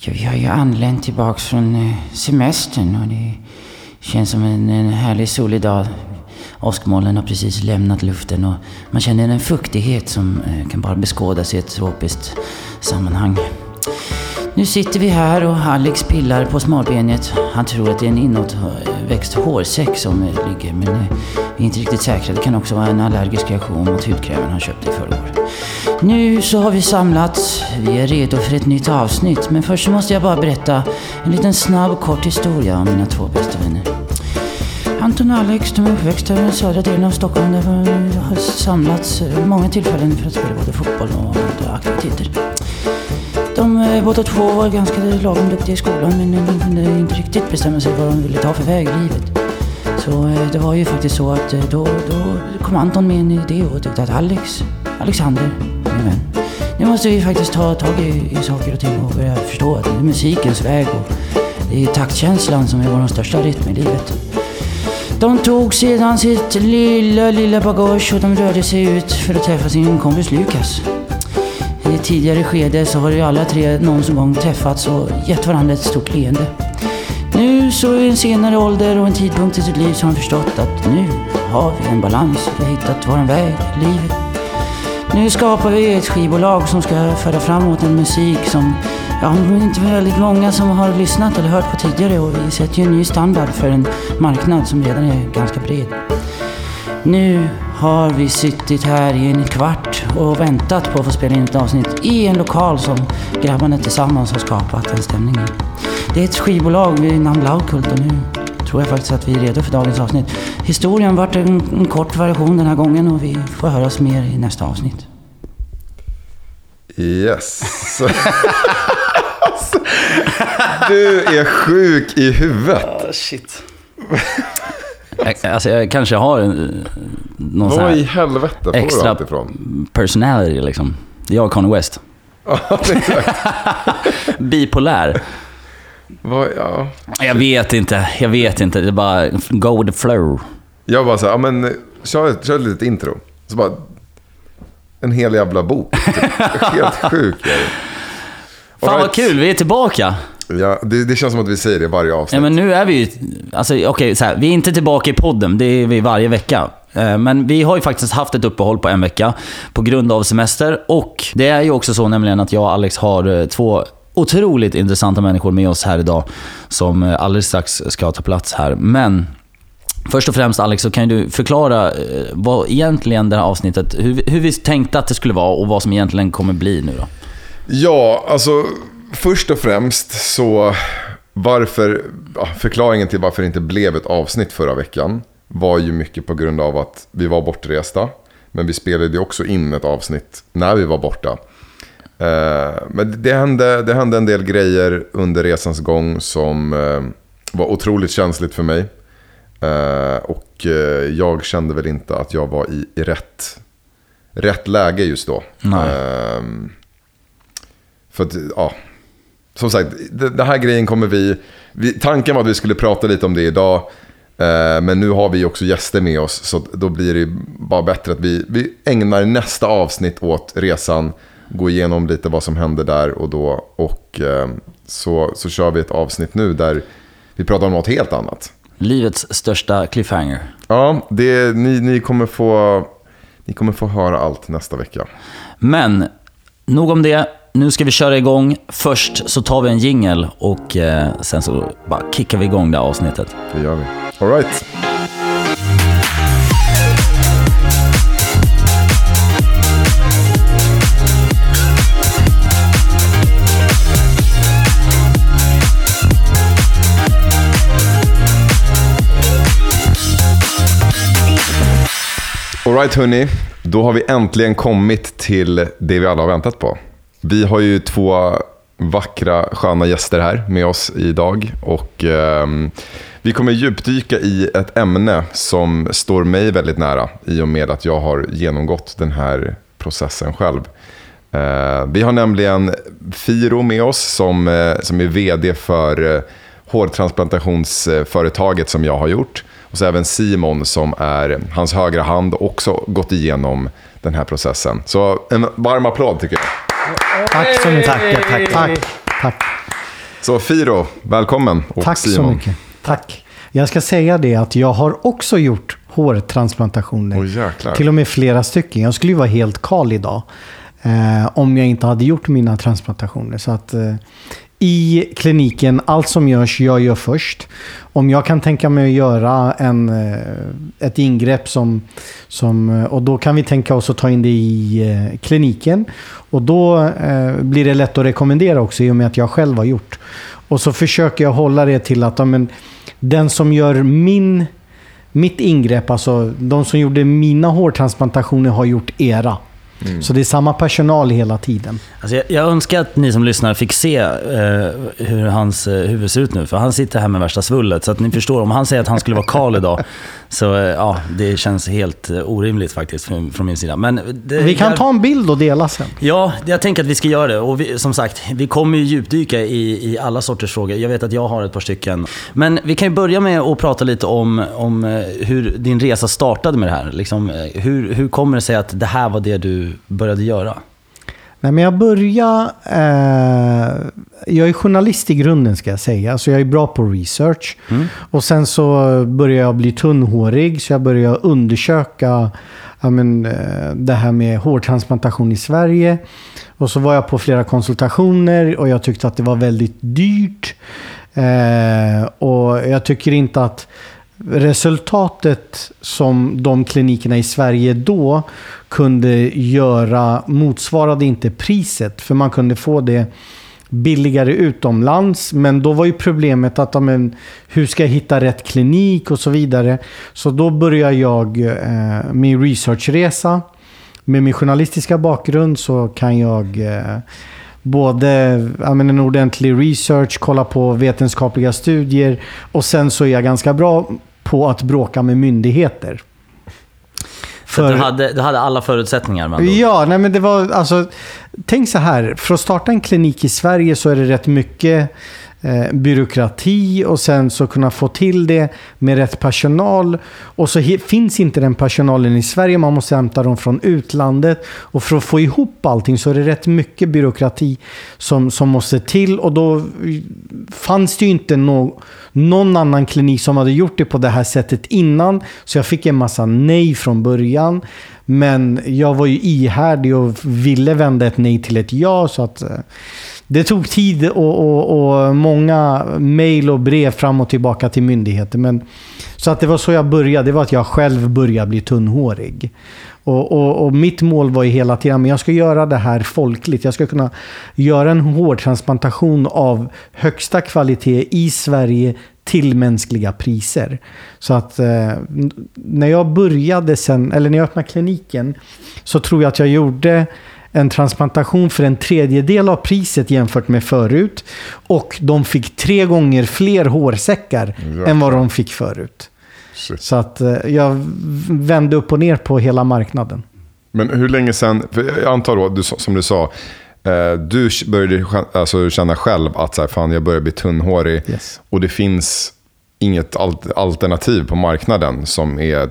Ja, vi har ju anlänt tillbaks från eh, semestern och det känns som en, en härlig solig dag. Åskmolnen har precis lämnat luften och man känner en fuktighet som eh, kan bara beskådas i ett tropiskt sammanhang. Nu sitter vi här och Alex pillar på smalbenet. Han tror att det är en inåtväxt hårsäck som eh, ligger men vi är inte riktigt säkra. Det kan också vara en allergisk reaktion mot hudkrämen han köpte i förrgår. Nu så har vi samlats. Vi är redo för ett nytt avsnitt. Men först så måste jag bara berätta en liten snabb och kort historia om mina två bästa vänner. Anton och Alex, de är uppväxta i den södra delen av Stockholm där vi har samlats många tillfällen för att spela både fotboll och andra aktiviteter. De båda två var ganska lagom duktiga i skolan men de kunde inte riktigt bestämma sig vad de ville ta för väg i livet. Så eh, det var ju faktiskt så att eh, då, då kom Anton med en idé och tyckte att Alex, Alexander, min vän. Nu måste vi faktiskt ta tag i, i saker och ting och börja förstå att det är musikens väg och det är taktkänslan som är vår största rytm i livet. De tog sedan sitt lilla, lilla bagage och de rörde sig ut för att träffa sin kompis Lukas. I ett tidigare skede så har ju alla tre någon gång träffats och gett varandra ett stort leende. Nu så i en senare ålder och en tidpunkt i sitt liv så har de förstått att nu har vi en balans. Vi har hittat vår väg i livet. Nu skapar vi ett skivbolag som ska föra framåt en musik som Ja, det är inte väldigt många som har lyssnat eller hört på tidigare och vi sätter ju en ny standard för en marknad som redan är ganska bred. Nu har vi suttit här i en kvart och väntat på att få spela in ett avsnitt i en lokal som grabbarna tillsammans har skapat en stämning i. Det är ett skivbolag vid namn Laukult och nu tror jag faktiskt att vi är redo för dagens avsnitt. Historien vart en, en kort variation den här gången och vi får höras mer i nästa avsnitt. Yes. du är sjuk i huvudet. Oh, shit. jag, alltså jag kanske har någon Var i helvete får du extra allt ifrån? personality liksom. Jag och Kanye West. Bipolär. Vad- ja. Jag vet inte, jag vet inte. Det är bara go with the flow. Jag bara så här, ja, men kör, kör ett litet intro. Så bara, en hel jävla bok. Helt sjuk är det. Fan All vad right. kul, vi är tillbaka. Ja, det, det känns som att vi säger det varje avsnitt. Ja, men nu är vi ju... Alltså, okej, så här, vi är inte tillbaka i podden, det är vi varje vecka. Eh, Men vi har ju faktiskt haft ett uppehåll på en vecka på grund av semester. Och det är ju också så nämligen att jag och Alex har eh, två otroligt intressanta människor med oss här idag. Som eh, alldeles strax ska ta plats här. Men först och främst Alex, så kan du förklara eh, vad egentligen det här avsnittet, hur, hur vi tänkte att det skulle vara och vad som egentligen kommer bli nu då. Ja, alltså först och främst så varför, förklaringen till varför det inte blev ett avsnitt förra veckan var ju mycket på grund av att vi var bortresta. Men vi spelade ju också in ett avsnitt när vi var borta. Eh, men det hände, det hände en del grejer under resans gång som eh, var otroligt känsligt för mig. Eh, och eh, jag kände väl inte att jag var i, i rätt, rätt läge just då. Nej. Ehm, för att, ja. Som sagt, det här grejen kommer vi, vi... Tanken var att vi skulle prata lite om det idag. eh, men nu har vi också gäster med oss. Så då blir det bara bättre att vi, vi ägnar nästa avsnitt åt resan. Gå igenom lite vad som hände där och då. Och så, så kör vi ett avsnitt nu där vi pratar om något helt annat. Livets största cliffhanger. Ja, det, ni, ni, kommer få, ni kommer få höra allt nästa vecka. Men, nog om det. Nu ska vi köra igång. Först så tar vi en jingel och eh, sen så bara kickar vi igång det här avsnittet. Det gör vi. All right. Alright hörni, då har vi äntligen kommit till det vi alla har väntat på. Vi har ju två vackra, sköna gäster här med oss idag. Och eh, vi kommer djupdyka i ett ämne som står mig väldigt nära i och med att jag har genomgått den här processen själv. Eh, vi har nämligen Firo med oss som, eh, som är vd för eh, hårtransplantationsföretaget som jag har gjort. Och så även Simon som är hans högra hand och också gått igenom den här processen. Så en varm applåd tycker jag. Tack så mycket. Tack, tack, tack. tack. Så Firo, välkommen. Och Tack så Simon. mycket. Tack. Jag ska säga det att jag har också gjort hårtransplantationer. Jäklar. Till och med flera stycken. Jag skulle ju vara helt kal idag. Eh, om jag inte hade gjort mina transplantationer. Så att eh, i kliniken, allt som görs, jag gör först. Om jag kan tänka mig att göra en, eh, ett ingrepp som, som... Eh, och då kan vi tänka oss att ta in det i eh, kliniken. Och då eh, blir det lätt att rekommendera också i och med att jag själv har gjort. Och så försöker jag hålla det till att men, den som gör min, mitt ingrepp, alltså de som gjorde mina hårtransplantationer har gjort era. Så det är samma personal hela tiden. Alltså jag, jag önskar att ni som lyssnar fick se eh, hur hans eh, huvud ser ut nu. För han sitter här med värsta svullet. Så att ni förstår, om han säger att han skulle vara Karl idag. Så eh, ja, det känns helt eh, orimligt faktiskt från, från min sida. Men det, Vi kan jag- ta en bild och dela sen. Ja, jag tänker att vi ska göra det. Och vi, som sagt, vi kommer ju djupdyka i, i alla sorters frågor. Jag vet att jag har ett par stycken. Men vi kan ju börja med att prata lite om, om eh, hur din resa startade med det här. Liksom, eh, hur, hur kommer det sig att det här var det du började göra? Nej, men jag börjar... Eh, jag är journalist i grunden ska jag säga. Så jag är bra på research. Och sen så började jag bli tunnhårig. Så jag började undersöka ja, men, eh, det här med hårtransplantation i Sverige. Och så var jag på flera konsultationer och jag tyckte att det var väldigt dyrt. Eh, och jag tycker inte att resultatet som de klinikerna i Sverige då kunde göra motsvarade inte priset. För man kunde få det billigare utomlands. Men då var ju problemet att amen, hur ska jag hitta rätt klinik och så vidare. Så då började jag eh, min researchresa. Med min journalistiska bakgrund så kan jag eh, både menar, en ordentlig research, kolla på vetenskapliga studier och sen så är jag ganska bra på att bråka med myndigheter. Att du, hade, du hade alla förutsättningar ord. Ja, nej men det var alltså... Tänk så här, för att starta en klinik i Sverige så är det rätt mycket eh, byråkrati och sen så kunna få till det med rätt personal. Och så finns inte den personalen i Sverige, man måste hämta dem från utlandet. Och för att få ihop allting så är det rätt mycket byråkrati som, som måste till. Och då eh, fanns det ju inte no någon annan klinik som hade gjort det på det här sättet innan. Så jag fick en massa nej från början. Men jag var ju ihärdig och ville vända ett nej till ett ja. Så att, eh, det tog tid och, och, och många mejl och brev fram och tillbaka till myndigheter. Men, så att det var så jag började. Det var att jag själv började bli tunnhårig. Och, och, och mitt mål var ju hela tiden att jag ska göra det här folkligt. Jag ska kunna göra en hårtransplantation av högsta kvalitet i Sverige till mänskliga priser. Så att eh, när jag började sen, eller när jag öppnade kliniken, så tror jag att jag gjorde en transplantation för en tredjedel av priset jämfört med förut. Och de fick tre gånger fler hårsäckar än vad de fick förut. Shit. Så att eh, jag vände upp och ner på hela marknaden. Men hur länge sedan, jag antar då, du, som du sa, eh, du började alltså, känna själv att så här, fan, jag börjar bli tunnhårig. Yes. Och det finns inget al- alternativ på marknaden som, är,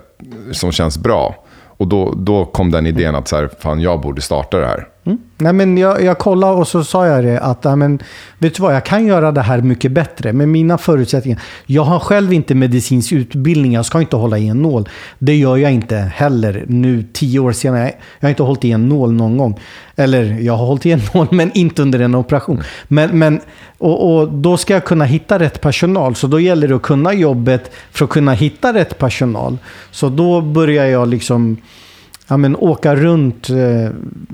som känns bra. Och då, då kom den idén att så här, fan, jag borde starta det här. Mm. Nej, men jag, jag kollade och så sa jag det att men, vet du vad, jag kan göra det här mycket bättre med mina förutsättningar. Jag har själv inte medicinsk utbildning, jag ska inte hålla i en nål. Det gör jag inte heller nu tio år senare. Jag har inte hållit i en nål någon gång. Eller jag har hållit i en nål men inte under en operation. Men, men, och, och då ska jag kunna hitta rätt personal. Så då gäller det att kunna jobbet för att kunna hitta rätt personal. Så då börjar jag liksom ja, men, åka runt, eh,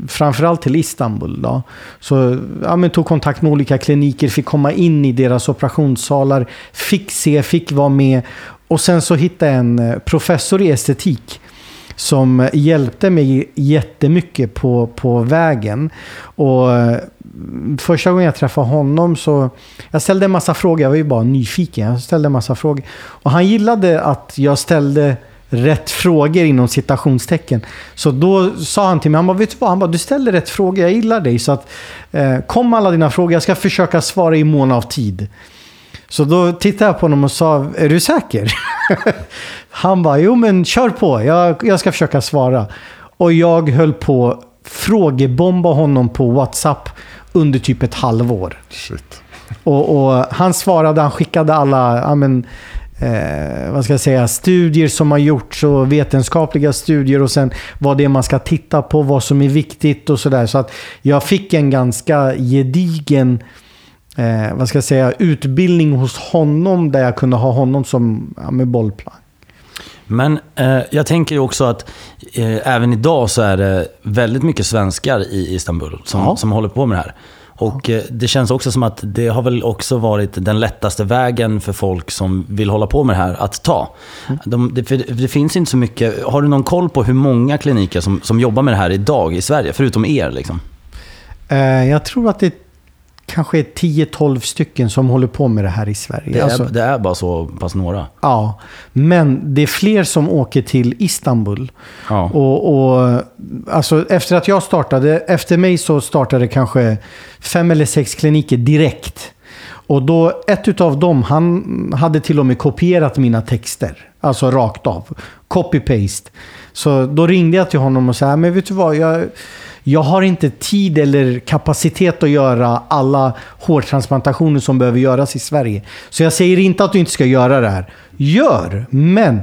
framförallt till Istanbul. Då. Så ja, men, tog kontakt med olika kliniker, fick komma in i deras operationssalar, fick se, fick vara med. Och sen så hittade jag en eh, professor i estetik som hjälpte mig jättemycket på, på vägen. Och eh, första gången jag träffade honom så... Jag ställde en massa frågor, jag var ju bara nyfiken. Jag ställde en massa frågor. Och han gillade att jag ställde rätt frågor inom citationstecken. Så då sa han till mig, han bara, vet du vad? Han bara, du ställer rätt frågor, jag gillar dig. Så att, eh, kom med alla dina frågor, jag ska försöka svara i mån av tid. Så då tittade jag på honom och sa, är du säker? Han bara, jo men kör på, jag, jag ska försöka svara. Och jag höll på frågebomba honom på WhatsApp under typ ett halvår. Shit. Och, och han svarade, han skickade alla, ja, men, eh, vad ska jag säga, studier som har gjorts och vetenskapliga studier och sen vad det är man ska titta på, vad som är viktigt och sådär. Så att jag fick en ganska gedigen eh, vad ska jag säga, utbildning hos honom där jag kunde ha honom som ja, med bollplank. Men eh, jag tänker också att eh, även idag så är det väldigt mycket svenskar i Istanbul som, Ja. som håller på med det här. Och eh, det känns också som att det har väl också varit den lättaste vägen för folk som vill hålla på med det här att ta. De, det, det finns inte så mycket. Har du någon koll på hur många kliniker som, som jobbar med det här idag i Sverige? Förutom er liksom. Eh, jag tror att det kanske är 10-12 stycken som håller på med det här i Sverige. Det är, Alltså, det är bara så pass några. Ja, men det är fler som åker till Istanbul. Ja. Och, och alltså efter att jag startade, efter mig så startade kanske fem eller sex kliniker direkt. Och då, ett utav dem, han hade till och med kopierat mina texter. Alltså rakt av. Copy-paste. Så då ringde jag till honom och sa, men vet du vad? Jag, jag har inte tid eller kapacitet att göra alla hårtransplantationer som behöver göras i Sverige. Så jag säger inte att du inte ska göra det här. Gör! Men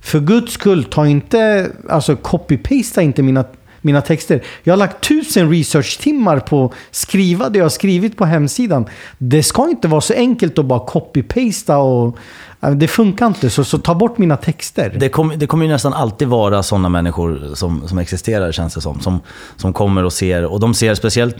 för guds skull, ta inte, alltså copy-pasta inte mina, mina texter. Jag har lagt tusen research-timmar på att skriva det jag har skrivit på hemsidan. Det ska inte vara så enkelt att bara copy-pasta och... Det funkar inte, så, så ta bort mina texter. Det, kom, det kommer ju nästan alltid vara sådana människor som, som existerar känns det som, som. Som kommer och ser. Och de ser speciellt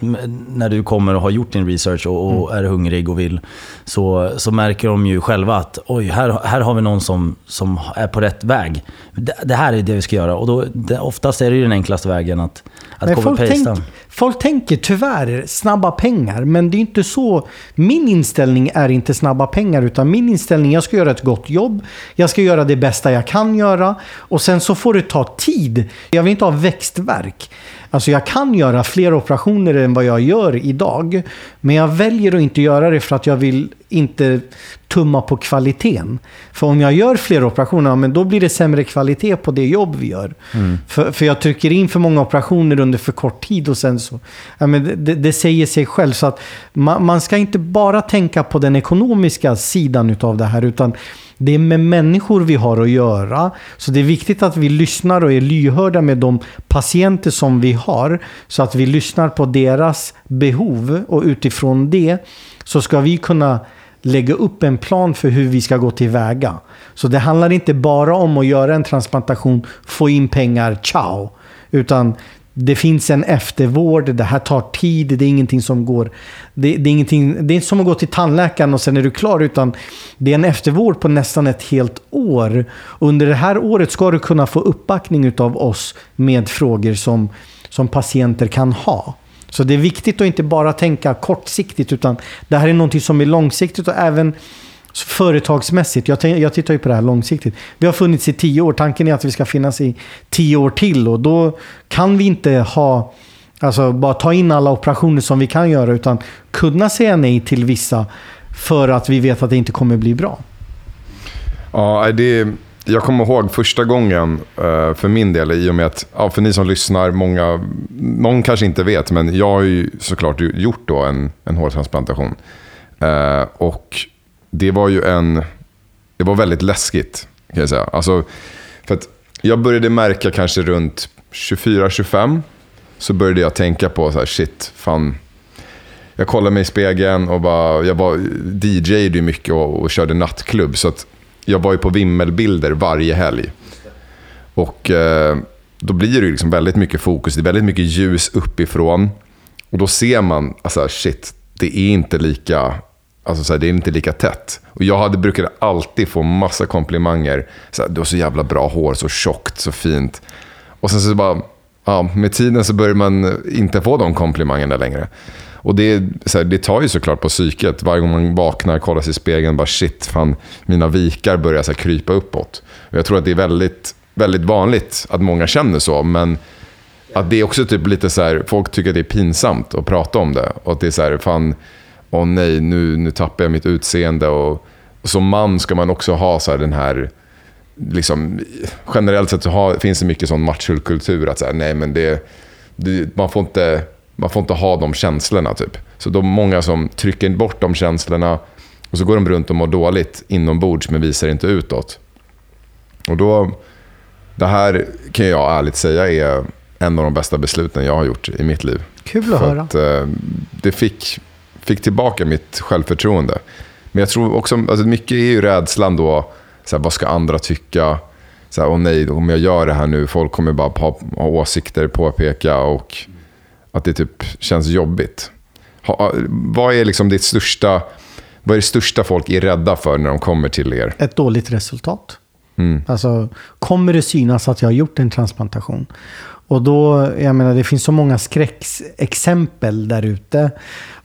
när du kommer och har gjort din research och, och är hungrig och vill. Så, så märker de ju själva att oj, här, här har vi någon som, som är på rätt väg. Det, det här är det vi ska göra. Och då, det, oftast är det ju den enklaste vägen att, att Men copy-pasta folk tänker tyvärr snabba pengar, men det är inte så. Min inställning är inte snabba pengar, utan min inställning är jag ska göra ett gott jobb. Jag ska göra det bästa jag kan göra och sen så får det ta tid. Jag vill inte ha växtverk. Alltså jag kan göra fler operationer än vad jag gör idag. Men jag väljer att inte göra det för att jag vill inte tumma på kvaliteten. För om jag gör fler operationer, men då blir det sämre kvalitet på det jobb vi gör. För, för jag trycker in för många operationer under för kort tid och sen så... Ja, men det- det, säger sig själv. Så att man, man ska inte bara tänka på den ekonomiska sidan utav det här, utan det är med människor vi har att göra. Så det är viktigt att vi lyssnar och är lyhörda med de patienter som vi har. Så att vi lyssnar på deras behov och utifrån det så ska vi kunna lägga upp en plan för hur vi ska gå tillväga. Så det handlar inte bara om att göra en transplantation, få in pengar, ciao. Utan det finns en eftervård, det här tar tid, det är ingenting som går... Det, det, är, ingenting, det är inte som att gå till tandläkaren och sen är du klar, utan det är en eftervård på nästan ett helt år. Under det här året ska du kunna få uppbackning av oss med frågor som, som patienter kan ha. Så det är viktigt att inte bara tänka kortsiktigt, utan det här är någonting som är långsiktigt och även företagsmässigt. Jag, tänk, jag tittar ju på det här långsiktigt. Vi har funnits i tio år. Tanken är att vi ska finnas i tio år till och då kan vi inte ha Alltså bara ta in alla operationer som vi kan göra utan kunna säga nej till vissa för att vi vet att det inte kommer bli bra. Ja, det, jag kommer ihåg första gången eh, för min del i och med att, ja, för ni som lyssnar, många, någon kanske inte vet, men jag har ju såklart gjort då en, en hårtransplantation. Eh, och det var ju en, det var väldigt läskigt kan jag säga. Alltså, för att jag började märka kanske runt 24-25 så började jag tänka på så här, shit, fan. Jag kollade mig i spegeln och bara, jag var DJade ju mycket och, och körde nattklubb. Så att jag var ju på vimmelbilder varje helg. Och eh, då blir det ju liksom väldigt mycket fokus, det är väldigt mycket ljus uppifrån. Och då ser man, alltså shit, det är inte lika, alltså så här, det är inte lika tätt. Och jag hade, brukade alltid få massa komplimanger. Så här, du har så jävla bra hår, så tjockt, så fint. Och sen så bara, ja, med tiden så börjar man inte få de komplimangerna längre. Och det, så här, det tar ju såklart på psyket. Varje gång man vaknar, kollar sig i spegeln, bara shit, fan, mina vikar börjar så här, krypa uppåt. Och jag tror att det är väldigt, väldigt vanligt att många känner så, men att det är också typ lite så här, folk tycker att det är pinsamt att prata om det. Och att det är så här, fan, åh nej, nu, nu tappar jag mitt utseende. Och, och som man ska man också ha så här, den här, liksom, generellt sett så har, finns det mycket sån machokultur att så här, nej men det, det, man får inte, man får inte ha de känslorna typ. Så är många som trycker bort de känslorna och så går de runt och mår dåligt inombords men visar inte utåt. Och då, det här kan jag ärligt säga är en av de bästa besluten jag har gjort i mitt liv. Kul att För höra. att eh, det fick, fick tillbaka mitt självförtroende. Men jag tror också, alltså mycket är ju rädslan då, så här, vad ska andra tycka? Så här, åh nej, om jag gör det här nu, folk kommer bara ha, ha åsikter, påpeka och att det typ känns jobbigt. Ha, vad är liksom ditt största, vad är det största folk är rädda för när de kommer till er? Ett dåligt resultat. Mm. Alltså, kommer det synas att jag har gjort en transplantation? Och då, jag menar, det finns så många skräckexempel där ute.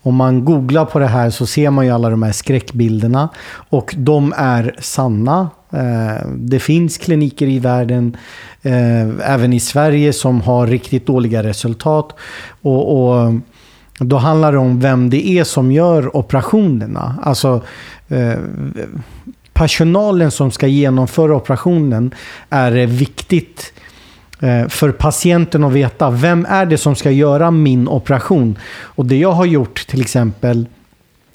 Om man googlar på det här så ser man ju alla de här skräckbilderna. Och de är sanna. Eh, det finns kliniker i världen, eh, även i Sverige, som har riktigt dåliga resultat. Och, och då handlar det om vem det är som gör operationerna. Alltså, eh, personalen som ska genomföra operationen är det viktigt för patienten att veta vem är det som ska göra min operation. Och det jag har gjort till exempel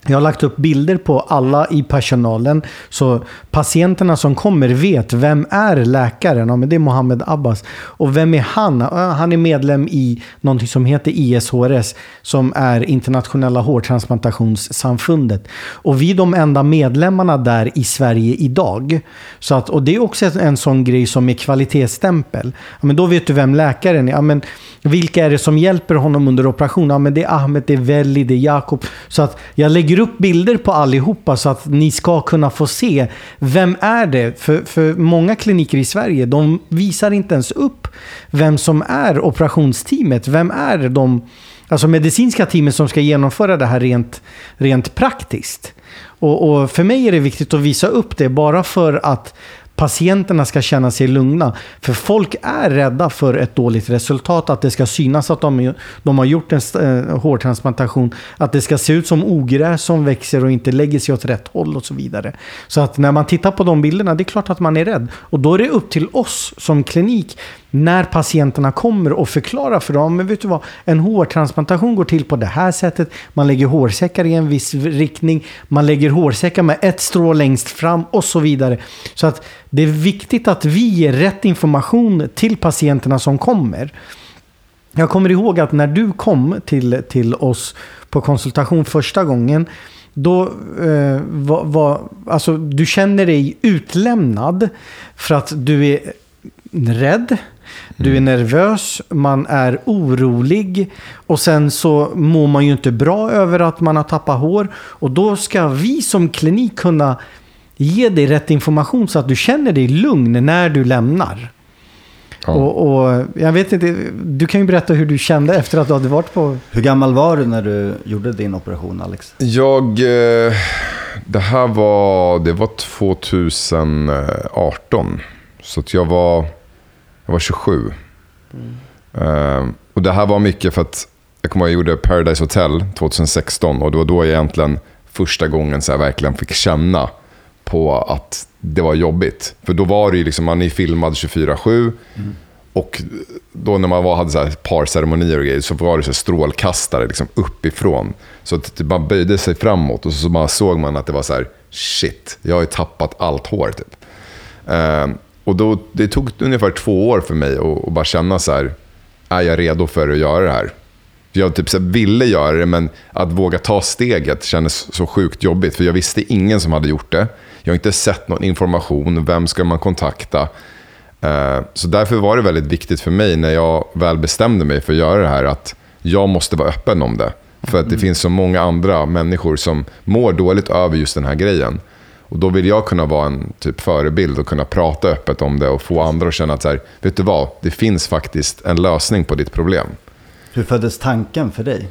jag har lagt upp bilder på alla i personalen. Så patienterna som kommer vet vem är läkaren? Ja, men det är Mohammed Abbas. Och vem är han? Han är medlem i någonting som heter ISHRS. Som är Internationella hårtransplantationssamfundet. Och vi är de enda medlemmarna där i Sverige idag. Så att, och det är också en, sån grej som är kvalitetsstämpel. Ja, men då vet du vem läkaren är. Ja, men vilka är det som hjälper honom under operationen? Ja, men det är Ahmed, det är Veli, det är Jakob. Så att jag lägger upp bilder på allihopa så att ni ska kunna få se vem är det? För, för många kliniker i Sverige, de visar inte ens upp vem som är operationsteamet. Vem är de alltså medicinska teamet som ska genomföra det här rent, rent praktiskt? Och, och för mig är det viktigt att visa upp det bara för att patienterna ska känna sig lugna. För folk är rädda för ett dåligt resultat, att det ska synas att de, de har gjort en eh, hårtransplantation, att det ska se ut som ogräs som växer och inte lägger sig åt rätt håll och så vidare. Så att när man tittar på de bilderna, det är klart att man är rädd. Och då är det upp till oss som klinik, när patienterna kommer och förklarar för dem, men vet du vad, en hårtransplantation går till på det här sättet, man lägger hårsäckar i en viss riktning, man lägger hårsäckar med ett strå längst fram och så vidare. Så att det är viktigt att vi ger rätt information till patienterna som kommer. Jag kommer ihåg att när du kom till, till oss på konsultation första gången, då eh, var, var, alltså, du känner dig utlämnad för att du är rädd, du är nervös, man är orolig och sen så mår man ju inte bra över att man har tappat hår. Och då ska vi som klinik kunna ge dig rätt information så att du känner dig lugn när du lämnar. Ja. Och, och jag vet inte, du kan ju berätta hur du kände efter att du hade varit på... Hur gammal var du när du gjorde din operation, Alex? Jag... Eh, det här var, det var 2018. Så att jag var, jag var 27. Eh, och det här var mycket för att jag kommer ihåg jag gjorde Paradise Hotel 2016. Och det var då jag egentligen första gången så verkligen fick känna på att det var jobbigt. För då var det ju liksom, man är filmad 24-7. Och då när man var, hade så här parceremonier och grejer så var det så här strålkastare liksom uppifrån. Så att man böjde sig framåt och så bara såg man att det var så här, shit, jag har ju tappat allt hår typ. Eh, och då, det tog ungefär två år för mig att, bara känna så här, är jag redo för att göra det här? Jag typ så ville göra det, men att våga ta steget kändes så sjukt jobbigt. För jag visste ingen som hade gjort det. Jag har inte sett någon information. Vem ska man kontakta? Eh, Så därför var det väldigt viktigt för mig när jag väl bestämde mig för att göra det här att jag måste vara öppen om det. För att det finns så många andra människor som mår dåligt över just den här grejen. Och då vill jag kunna vara en typ förebild och kunna prata öppet om det och få andra att känna att så här, vet du vad, det finns faktiskt en lösning på ditt problem. Hur föddes tanken för dig?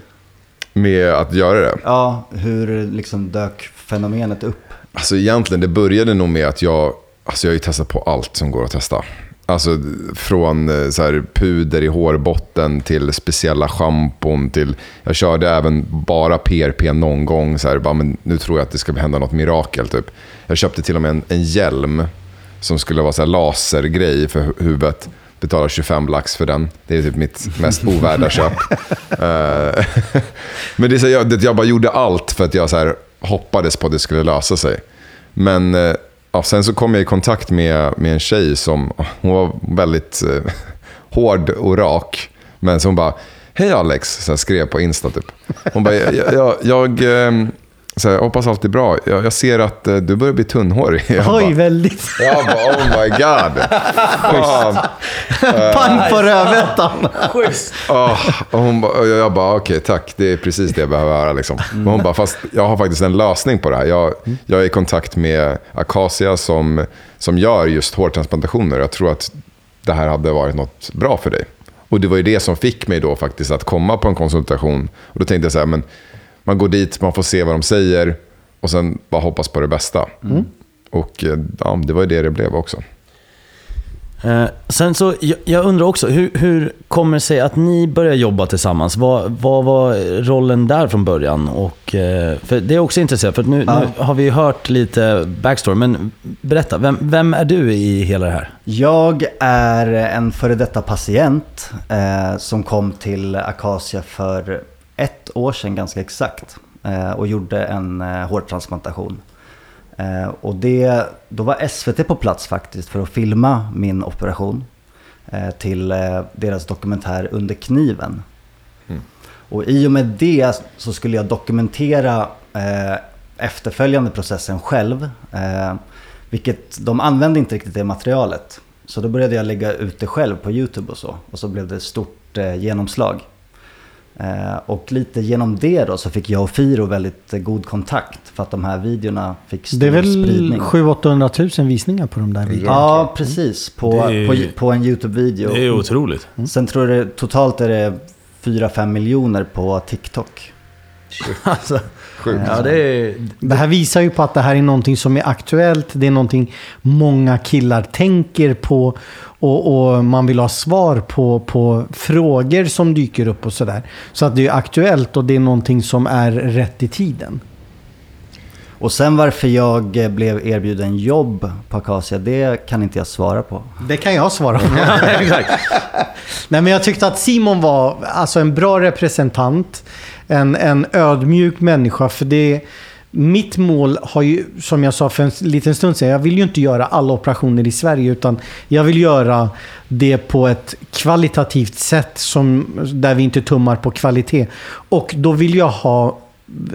Med att göra det. Ja, hur liksom dök fenomenet upp? Alltså egentligen, det började nog med att jag, alltså jag har ju testat på allt som går att testa. Alltså från eh, så här, puder i hårbotten till speciella schampon till... Jag körde även bara PRP någon gång. Så här, bara, men nu tror jag att det ska hända något mirakel. Typ. Jag köpte till och med en, en hjälm som skulle vara så här lasergrej för hu- huvudet. betalar 25 lax för den. Det är typ mitt mest ovärda köp. Eh, Men det är så, jag, jag bara gjorde allt för att jag så här, hoppades på att det skulle lösa sig. Men eh, ja, sen så kom jag i kontakt med, med en tjej som hon var väldigt eh, hård och rak. Men som bara, hej Alex, så skrev på Insta typ. Hon bara, jag, jag, jag, eh, så jag hoppas allt är bra. Jag, jag ser att eh, du börjar bli tunnhårig. Jag Oj, bara, väldigt. jag bara, oh my god. Fan. Pang på rödbetan. Ah, och hon bara, och jag bara, okej tack, det är precis det jag behöver höra. Liksom. Men hon bara, fast jag har faktiskt en lösning på det här. Jag, jag är i kontakt med Acacia som, som gör just hårtransplantationer. Jag tror att det här hade varit något bra för dig. Och det var ju det som fick mig då faktiskt att komma på en konsultation. Och då tänkte jag så här, men man går dit, man får se vad de säger och sen bara hoppas på det bästa. Och eh, ja, det var ju det det blev också. Eh, sen så, jag, jag undrar också, hur, hur kommer det sig att ni börjar jobba tillsammans? Vad, vad var rollen där från början? Och, eh, för det är också intressant, för nu, Ja. nu har vi hört lite backstory, men berätta, vem, vem är du i hela det här? Jag är en före detta patient eh, som kom till Acacia för ett år sedan ganska exakt. Eh, och gjorde en eh, hårtransplantation. Eh, och det, då var SVT på plats faktiskt för att filma min operation. Till deras dokumentär Under kniven. Och i och med det så skulle jag dokumentera efterföljande processen själv. Vilket de använde inte riktigt det materialet. Så då började jag lägga ut det själv på YouTube och så. Och så blev det stort genomslag. Eh, och lite genom det då så fick jag och Firo väldigt god kontakt. För att de här videorna fick stor Det är väl spridning. 700-800 000 visningar på de där videorna. Ja, precis. På, är- på, på en YouTube-video. Det är otroligt. Sen tror jag det, totalt är det 4-5 miljoner på TikTok. Alltså, Sjukt. ja, det är... Det här visar ju på att det här är någonting som är aktuellt. Det är någonting många killar tänker på. Och, och man vill ha svar på, på frågor som dyker upp och sådär. Så att det är aktuellt och det är någonting som är rätt i tiden. Och sen varför jag blev erbjuden jobb på Acacia, det kan inte jag svara på. Det kan jag svara på. Nej, men jag tyckte att Simon var alltså en bra representant. En, en ödmjuk människa. För det, mitt mål har ju, som jag sa för en liten stund sedan, jag vill ju inte göra alla operationer i Sverige. Utan jag vill göra det på ett kvalitativt sätt som, där vi inte tummar på kvalitet. Och då vill jag ha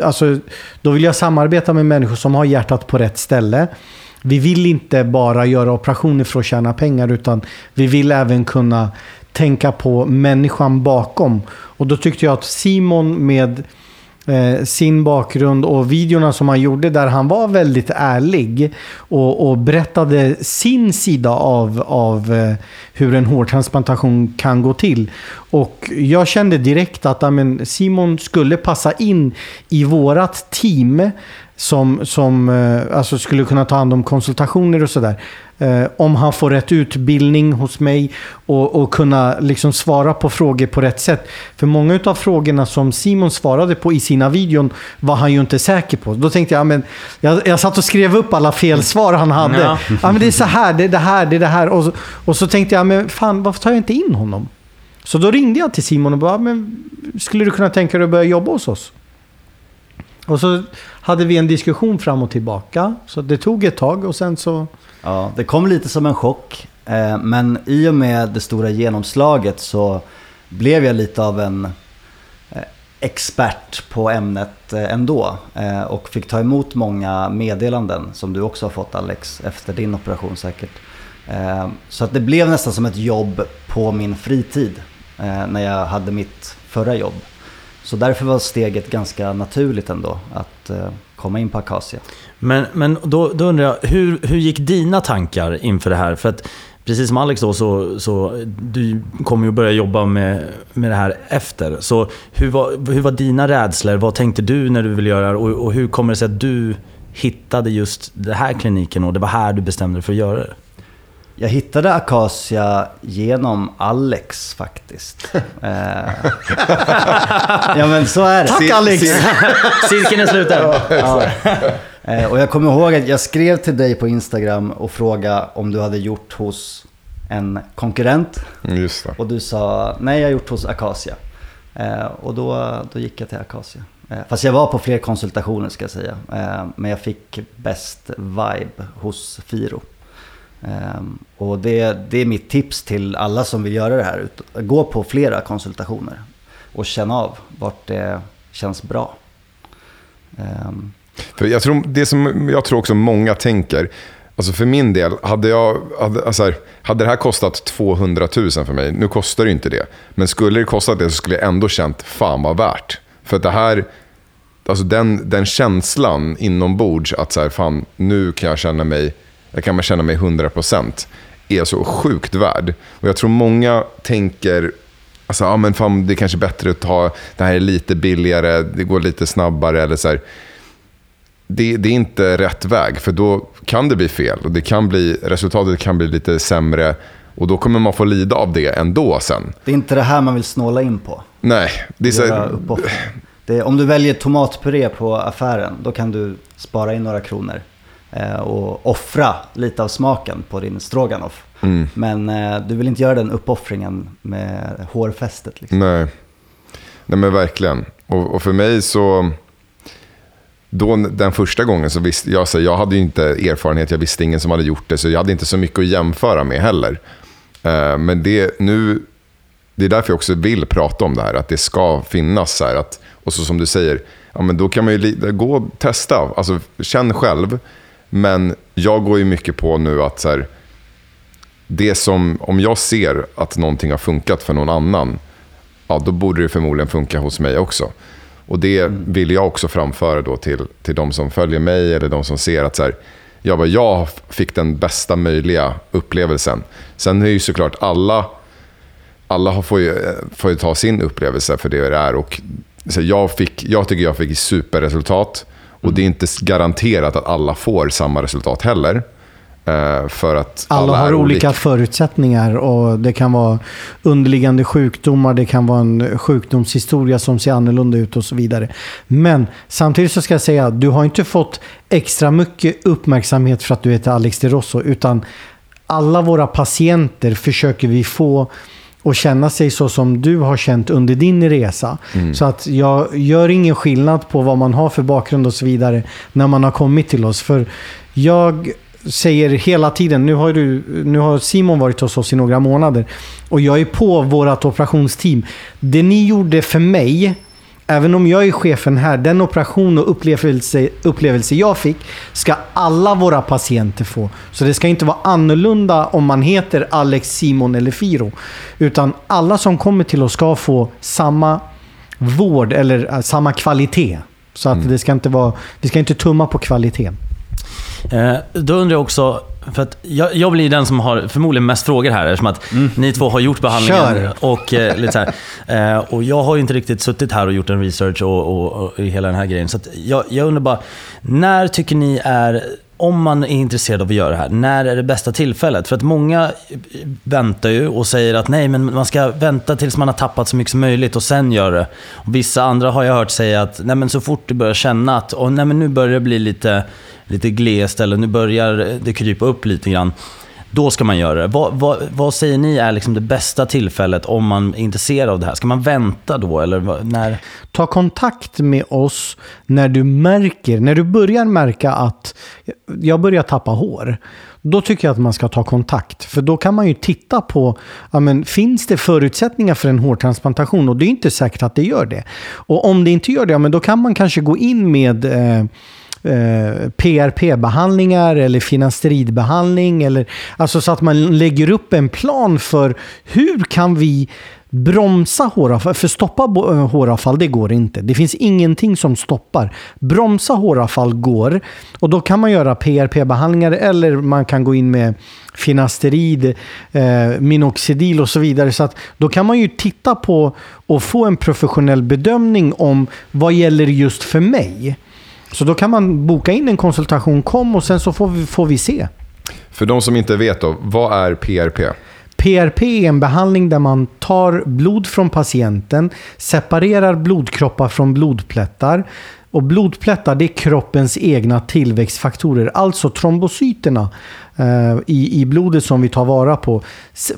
Alltså, då vill jag samarbeta med människor som har hjärtat på rätt ställe. Vi vill inte bara göra operationer för att tjäna pengar utan vi vill även kunna tänka på människan bakom. Och då tyckte jag att Simon med eh, sin bakgrund och videorna som han gjorde där han var väldigt ärlig och, och berättade sin sida av, av eh, hur en hårtransplantation kan gå till. Och jag kände direkt att amen, Simon skulle passa in i vårat team som, som eh, alltså skulle kunna ta hand om konsultationer och sådär. Eh, om han får rätt utbildning hos mig och, och kunna liksom svara på frågor på rätt sätt. För många av frågorna som Simon svarade på i sina videon var han ju inte säker på. Då tänkte jag, ja, men, jag, jag satt och skrev upp alla felsvar han hade. Ja. Ja. men det är så här, det är det här, det är det här. Och så, och så tänkte jag, men fan varför tar jag inte in honom? Så då ringde jag till Simon och bara, men skulle du kunna tänka dig att börja jobba hos oss? Och så hade vi en diskussion fram och tillbaka. Så det tog ett tag och sen så... Ja, det kom lite som en chock. Eh, men i och med det stora genomslaget så blev jag lite av en eh, expert på ämnet eh, ändå. Eh, och fick ta emot många meddelanden som du också har fått Alex efter din operation säkert. Eh, så att det blev nästan som ett jobb på min fritid eh, när jag hade mitt förra jobb. Så därför var steget ganska naturligt ändå att eh, komma in på Acacia. Men, men då, då undrar jag, hur, hur gick dina tankar inför det här? För att precis som Alex då, så, så du kommer ju börja jobba med, med det här efter. Så hur var, hur var dina rädslor? Vad tänkte du när du ville göra det? Och, och hur kommer det sig att du hittade just den här kliniken och det var här du bestämde dig för att göra det? Jag hittade Acacia genom Alex faktiskt. Eh, ja men så är det. Tack Alex! Cirkeln är sluten. Ja. Eh, Och jag kommer ihåg att jag skrev till dig på Instagram och frågade om du hade gjort hos en konkurrent. Just det. Och du sa, nej jag har gjort hos Acacia. Eh, och då, då gick jag till Acacia. Fast jag var på fler konsultationer ska jag säga. Men jag fick bäst vibe hos Firo. Ehm, och det, det är mitt tips till alla som vill göra det här. Gå på flera konsultationer och känna av vart det känns bra. Ehm. För jag tror, det som jag tror också många tänker, alltså för min del, hade, jag, hade, alltså här, hade det här kostat 200 000 för mig, nu kostar det inte det, men skulle det kostat det så skulle jag ändå känt, fan vad värt. För att det här, alltså den, den känslan inombords att så här, fan, nu kan jag känna mig, jag kan känna mig 100% är så sjukt värd. Och jag tror många tänker, alltså, ja men fan, det är kanske bättre att ta, det här är lite billigare, det går lite snabbare eller så det, det är inte rätt väg, för då kan det bli fel. Och det kan bli, resultatet kan bli lite sämre och då kommer man få lida av det ändå sen. det är inte det här man vill snåla in på. Nej, det är så, det, om du väljer tomatpuré på affären, då kan du spara in några kronor. Eh, och offra lite av smaken på din stroganoff. Mm. Men eh, du vill inte göra den uppoffringen med hårfästet. Liksom. nej. nej, men verkligen. Och, och för mig så... Då, den första gången så visste jag, så jag hade ju inte erfarenhet, jag visste ingen som hade gjort det, så jag hade inte så mycket att jämföra med heller. Eh, men det, nu, det är därför jag också vill prata om det här, att det ska finnas så. Att, och så som du säger, ja, men då kan man ju gå och testa, alltså känn själv. Men jag går ju mycket på nu att så här, det som, om jag ser att någonting har funkat för någon annan, ja, då borde det förmodligen funka hos mig också. Och det vill jag också framföra då till, till de som följer mig eller de som ser att så här, jag, bara, jag fick den bästa möjliga upplevelsen. Sen är ju såklart alla, alla har- får, ju, får ju ta sin upplevelse för det det är. Och, så jag, fick, jag tycker jag fick superresultat. Och det är inte garanterat att alla får samma resultat heller. Eh, för att Alla, alla, har olika förutsättningar och det kan vara underliggande sjukdomar, det kan vara en sjukdomshistoria som ser annorlunda ut och så vidare. Men samtidigt så ska jag säga att du har inte fått extra mycket uppmärksamhet för att du heter Alex de Rosso, utan alla våra patienter försöker vi få och känna sig så som du har känt under din resa. Så att jag gör ingen skillnad på vad man har för bakgrund och så vidare när man har kommit till oss. För jag säger hela tiden, nu har, du, nu har Simon varit hos oss i några månader och jag är på vårt operationsteam. Det ni gjorde för mig, även om jag är chefen här, den operation och upplevelse, upplevelse jag fick ska alla våra patienter få. Så det ska inte vara annorlunda om man heter Alex, Simon eller Firo. Utan alla som kommer till oss ska få samma vård eller äh, samma kvalitet. Så att det ska inte vara, vi ska inte tumma på kvaliteten. Eh, då undrar jag också, för att jag, jag blir den som har förmodligen mest frågor här eftersom att ni två har gjort behandlingen. Kör. Och, eh, lite så här. Eh, och jag har ju inte riktigt suttit här och gjort en research och, och, och hela den här grejen. Så jag, jag undrar bara, när tycker ni är, om man är intresserad av att göra det här, när är det bästa tillfället? För att många väntar ju och säger att nej, men man ska vänta tills man har tappat så mycket som möjligt och sen gör det. Och vissa andra har jag hört säga att nej, men så fort du börjar känna att och, nej, men nu börjar det bli lite, lite glest eller nu börjar det krypa upp lite grann. Då ska man göra det. Vad, vad, vad säger ni är liksom det bästa tillfället om man är intresserad av det här? Ska man vänta då eller när? Ta kontakt med oss när du märker, när du börjar märka att jag börjar tappa hår. Då tycker jag att man ska ta kontakt. För då kan man ju titta på, ja, men, finns det förutsättningar för en hårtransplantation? Och det är inte säkert att det gör det. Och om det inte gör det, ja, men då kan man kanske gå in med eh, eh, PRP-behandlingar eller finasteridbehandling. Eller, alltså så att man lägger upp en plan för hur kan vi bromsa håravfall. För stoppa eh, håravfall, det går inte. Det finns ingenting som stoppar. Bromsa håravfall går. Och då kan man göra PRP-behandlingar eller man kan gå in med finasterid, eh, minoxidil och så vidare. Så att då kan man ju titta på och få en professionell bedömning om vad gäller just för mig. Så då kan man boka in en konsultation, kom och sen så får vi, får vi se. För de som inte vet då, vad är PRP? PRP är en behandling där man tar blod från patienten, separerar blodkroppar från blodplättar Och blodplättar det är kroppens egna tillväxtfaktorer. Alltså trombocyterna Eh, i, i blodet som vi tar vara på.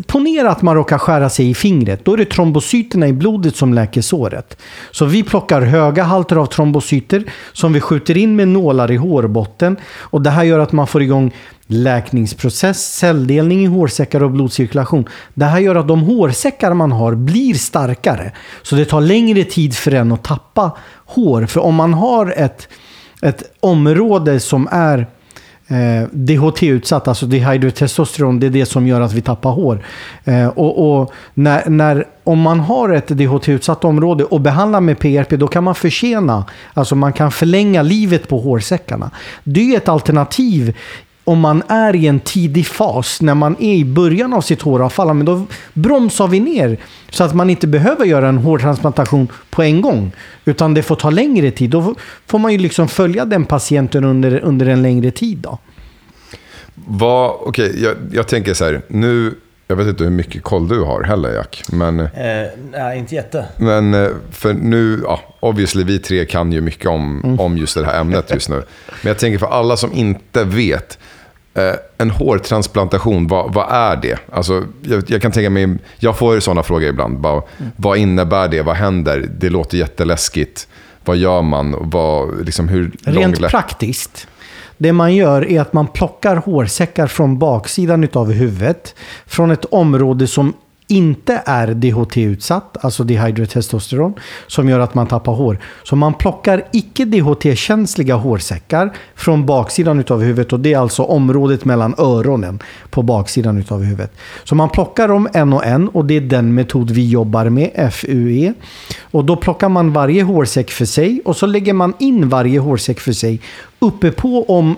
Ponera att man råkar skära sig i fingret. Då är det trombocyterna i blodet som läker såret. Så vi plockar höga halter av trombocyter som vi skjuter in med nålar i hårbotten. Och det här gör att man får igång läkningsprocess, celldelning i hårsäckar och blodcirkulation. Det här gör att de hårsäckar man har blir starkare. Så det tar längre tid för en att tappa hår. För om man har ett, ett område som är eh, DHT-utsatt, alltså dehydrotestosteron, det är det som gör att vi tappar hår. Eh, och och när, när, om man har ett DHT-utsatt område och behandlar med PRP, då kan man försena, alltså man kan förlänga livet på hårsäckarna. Det är ett alternativ om man är i en tidig fas, när man är i början av sitt håravfall, men då bromsar vi ner så att man inte behöver göra en hårtransplantation på en gång. Utan det får ta längre tid. Då får man ju liksom följa den patienten under, under en längre tid. Då. Vad, okej, jag, jag tänker så här, nu, jag vet inte hur mycket koll du har heller Jack, men, Eh, nej, inte jätte. men eh, för nu, ja, obviously vi tre kan ju mycket om, om just det här ämnet just nu. Men jag tänker för alla som inte vet, en hårtransplantation, vad, vad är det? Alltså, jag, jag kan tänka mig, jag får sådana frågor ibland, bara, vad innebär det, vad händer? Det låter jätteläskigt. Vad gör man? Vad, liksom, hur Rent lång- praktiskt. Det man gör är att man plockar hårsäckar från baksidan av huvudet. Från ett område som inte är DHT-utsatt, alltså dehydrotestosteron, som gör att man tappar hår. Så man plockar icke DHT-känsliga hårsäckar från baksidan av huvudet och det är alltså området mellan öronen på baksidan av huvudet. Så man plockar dem en och en och det är den metod vi jobbar med, FUE. Och då plockar man varje hårsäck för sig och så lägger man in varje hårsäck för sig uppe på om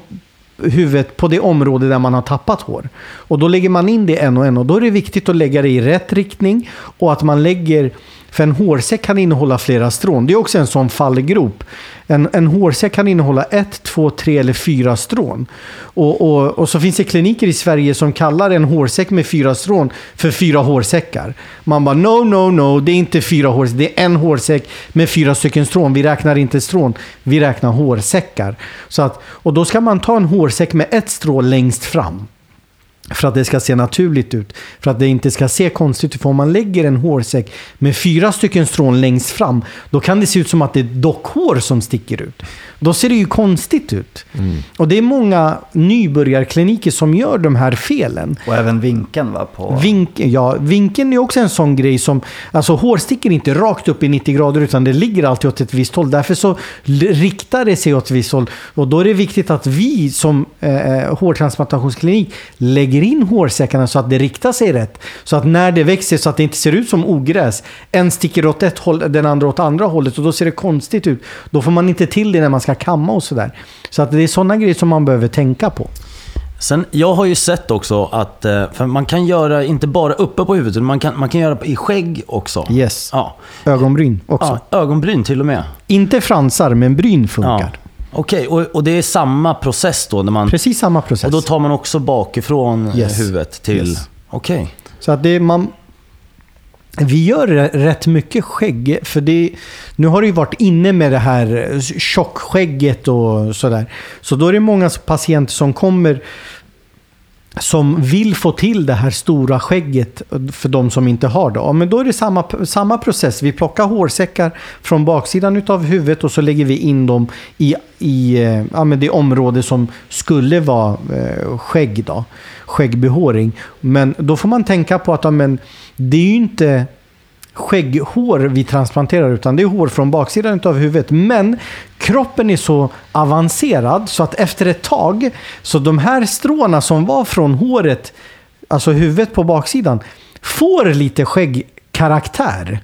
huvudet på det område där man har tappat hår. Och då lägger man in det en och en och då är det viktigt att lägga det i rätt riktning och att man lägger för en hårsäck kan innehålla flera strån. Det är också en sån fallgrop. En, en hårsäck kan innehålla ett, två, tre eller fyra strån. Och, och, och så finns det kliniker i Sverige som kallar en hårsäck med fyra strån för fyra hårsäckar. Man bara no, no, no, det är inte fyra hårsäckar. Det är en hårsäck med fyra stycken strån. Vi räknar inte strån, vi räknar hårsäckar. Så att, och då ska man ta en hårsäck med ett strå längst fram. För att det ska se naturligt ut. För att det inte ska se konstigt ut. För om man lägger en hårsäck med fyra stycken strån längst fram. Då kan det se ut som att det är dockhår som sticker ut. Då ser det ju konstigt ut. Och det är många nybörjarkliniker som gör de här felen. Och även vinkeln va? På... Vinkeln, ja, vinkeln är också en sån grej som... Alltså hår sticker inte rakt upp i 90 grader utan det ligger alltid åt ett visst håll. Därför så riktar det sig åt ett visst håll. Och då är det viktigt att vi som eh, hårtransplantationsklinik lägger in hårsäckarna så att det riktar sig rätt. Så att när det växer så att det inte ser ut som ogräs. En sticker åt ett håll, den andra åt andra hållet och då ser det konstigt ut. Då får man inte till det när man ska kamma och sådär. Så att det är sådana grejer som man behöver tänka på. Sen, jag har ju sett också att eh, för man kan göra, inte bara uppe på huvudet, utan man kan, man kan göra i skägg också. Yes. Ja. Ögonbryn också. ja, ögonbryn till och med. Inte fransar, men bryn funkar. Ja. Okej, och, och det är samma process då? När man, Precis samma process. och då tar man också bakifrån eh, Yes. huvudet till... Yes. Okej. Så att det är man... Vi gör r- rätt mycket skägg. För det, nu har det ju varit inne med det här eh, tjockskägget och sådär. Så då är det många patienter som kommer som vill få till det här stora skägget för de som inte har det. Ja, men då är det samma, samma process. Vi plockar hårsäckar från baksidan av huvudet och så lägger vi in dem i, i eh, ja, men det område som skulle vara eh, skägg. Då, skäggbehåring. Men då får man tänka på att ja, men, det är ju inte skägghår vi transplanterar utan det är hår från baksidan av huvudet. Men kroppen är så avancerad så att efter ett tag så de här stråna som var från håret, alltså huvudet på baksidan, får lite skäggkaraktär.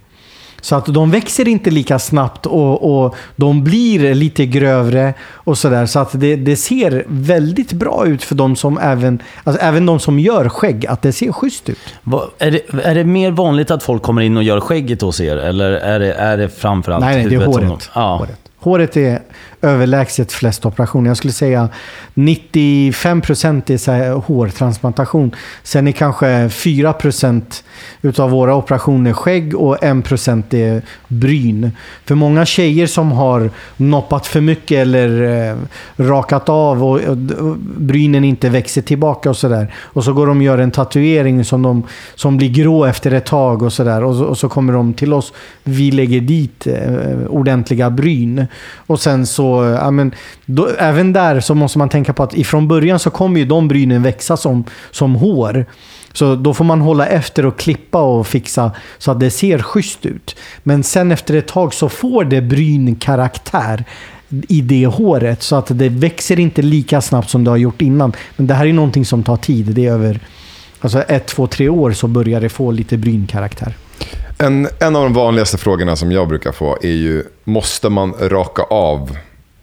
Så att de växer inte lika snabbt och, och de blir lite grövre och sådär. Så att det, det ser väldigt bra ut för de som även, alltså även de som gör skägg, att det ser schysst ut. Vad- Är det, är det mer vanligt att folk kommer in och gör skägget hos er? Eller är det, är det framförallt Nej, nej, det är som håret. de- Ja. håret. Håret är överlägset flest operationer. Jag skulle säga 95% är så här hårtransplantation. Sen är kanske 4% utav våra operationer skägg och 1% är bryn. För många tjejer som har noppat för mycket eller eh, rakat av och, och brynen inte växer tillbaka och sådär. Och så går de och gör en tatuering som, de, som blir grå efter ett tag och sådär. Och, så- och så kommer de till oss. Vi lägger dit eh, ordentliga bryn. Och sen så, ja, men, då, även där så måste man tänka på att ifrån början så kommer ju de brynen växa som, som hår. Så då får man hålla efter och klippa och fixa så att det ser schysst ut. Men sen efter ett tag så får det brynkaraktär i det håret. Så att det växer inte lika snabbt som det har gjort innan. Men det här är någonting som tar tid. Det är över alltså ett, två, tre år så börjar det få lite brynkaraktär. En, en av de vanligaste frågorna som jag brukar få är ju, måste man raka av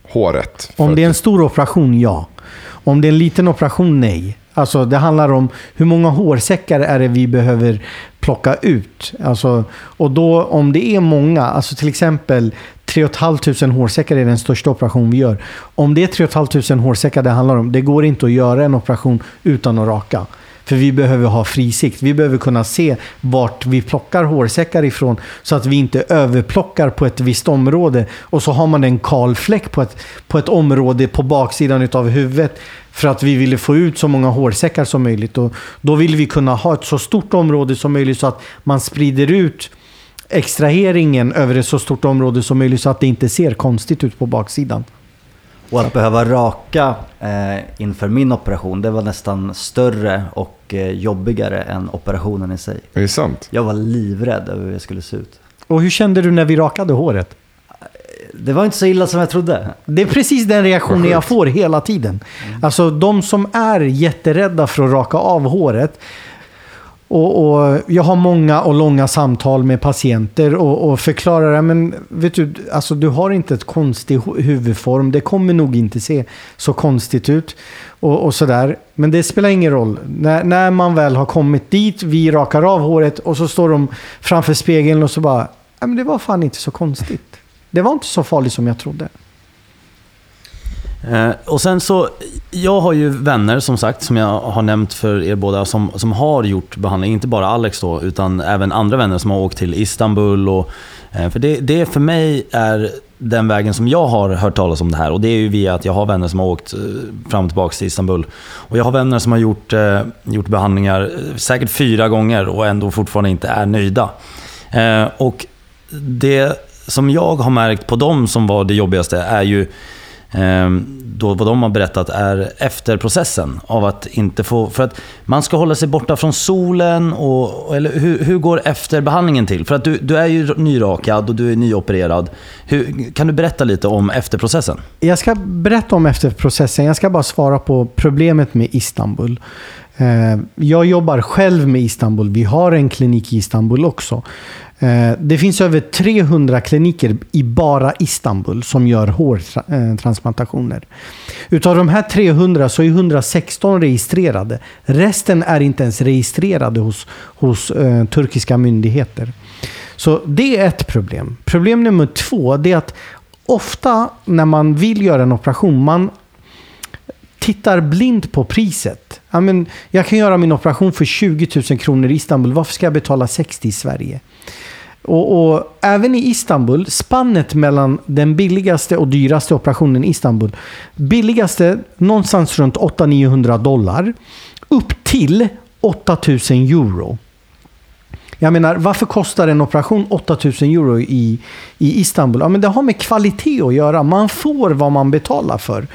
håret? Om det är en stor operation, ja. Om det är en liten operation, nej. Alltså det handlar om hur många hårsäckar är det vi behöver plocka ut. Alltså, och då om det är många, alltså till exempel 3 500 hårsäckar är den största operation vi gör. Om det är 3 500 hårsäckar det handlar om, det går inte att göra en operation utan att raka. För vi behöver ha frisikt. Vi behöver kunna se vart vi plockar hårsäckar ifrån. Så att vi inte överplockar på ett visst område. Och så har man en kal fläck på ett, på ett område på baksidan av huvudet. För att vi ville få ut så många hårsäckar som möjligt. Och då vill vi kunna ha ett så stort område som möjligt. Så att man sprider ut extraheringen över ett så stort område som möjligt. Så att det inte ser konstigt ut på baksidan. Och att behöva raka eh, inför min operation, det var nästan större och eh, jobbigare än operationen i sig. Är det sant? Jag var livrädd över hur jag skulle se ut. Och hur kände du när vi rakade håret? Det var inte så illa som jag trodde. Det är precis den reaktionen jag får hela tiden. Alltså de som är jätterädda för att raka av håret. Och, och jag har många och långa samtal med patienter och, och förklarar men vet du, alltså du har inte ett konstig huvudform. Det kommer nog inte se så konstigt ut. Och, och sådär. Men det spelar ingen roll. När, när man väl har kommit dit, vi rakar av håret och så står de framför spegeln och så bara, men det var fan inte så konstigt. Det var inte så farligt som jag trodde. Eh, och sen så, jag har ju vänner som sagt, som jag har nämnt för er båda, som, som har gjort behandling. Inte bara Alex då, utan även andra vänner som har åkt till Istanbul. Och, eh, för det, det för mig är den vägen som jag har hört talas om det här. Och det är ju via att jag har vänner som har åkt eh, fram och tillbaka till Istanbul. Och jag har vänner som har gjort, eh, gjort behandlingar säkert fyra gånger och ändå fortfarande inte är nöjda. Eh, och det som jag har märkt på dem som var det jobbigaste är ju Ehm, då vad de har berättat är efterprocessen av att inte få... För att man ska hålla sig borta från solen och... Eller hur, hur går efterbehandlingen till? För att du, du är ju nyrakad och du är nyopererad. Hur, kan du berätta lite om efterprocessen? Jag ska berätta om efterprocessen. Jag ska bara svara på problemet med Istanbul. Ehm, jag jobbar själv med Istanbul. Vi har en klinik i Istanbul också. Eh, det finns över 300 kliniker i bara Istanbul som gör hårtransplantationer. Eh, Utav de här 300 så är 116 registrerade. Resten är inte ens registrerade hos, hos eh, turkiska myndigheter. Så det är ett problem. Problem nummer två är att ofta när man vill göra en operation, man tittar blind på priset. Ja, men jag kan göra min operation för 20 000 kronor i Istanbul. Varför ska jag betala 60 i Sverige? Och, och även i Istanbul, spannet mellan den billigaste och dyraste operationen i Istanbul. Billigaste någonstans runt 800-900 dollar. Upp till 8000 euro. Jag menar, varför kostar en operation 8000 euro i, i Istanbul? Ja, men det har med kvalitet att göra. Man får vad man betalar för.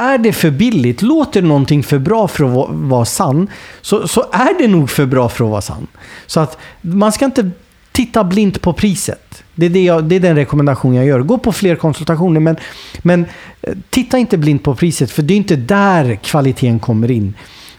Är det för billigt, låter någonting för bra för att vara, vara sann, så, så är det nog för bra för att vara sann. Så att man ska inte titta blint på priset. Det är, det, jag, det är den rekommendation jag gör. Gå på fler konsultationer, men, men eh, titta inte blint på priset, för det är inte där kvaliteten kommer in.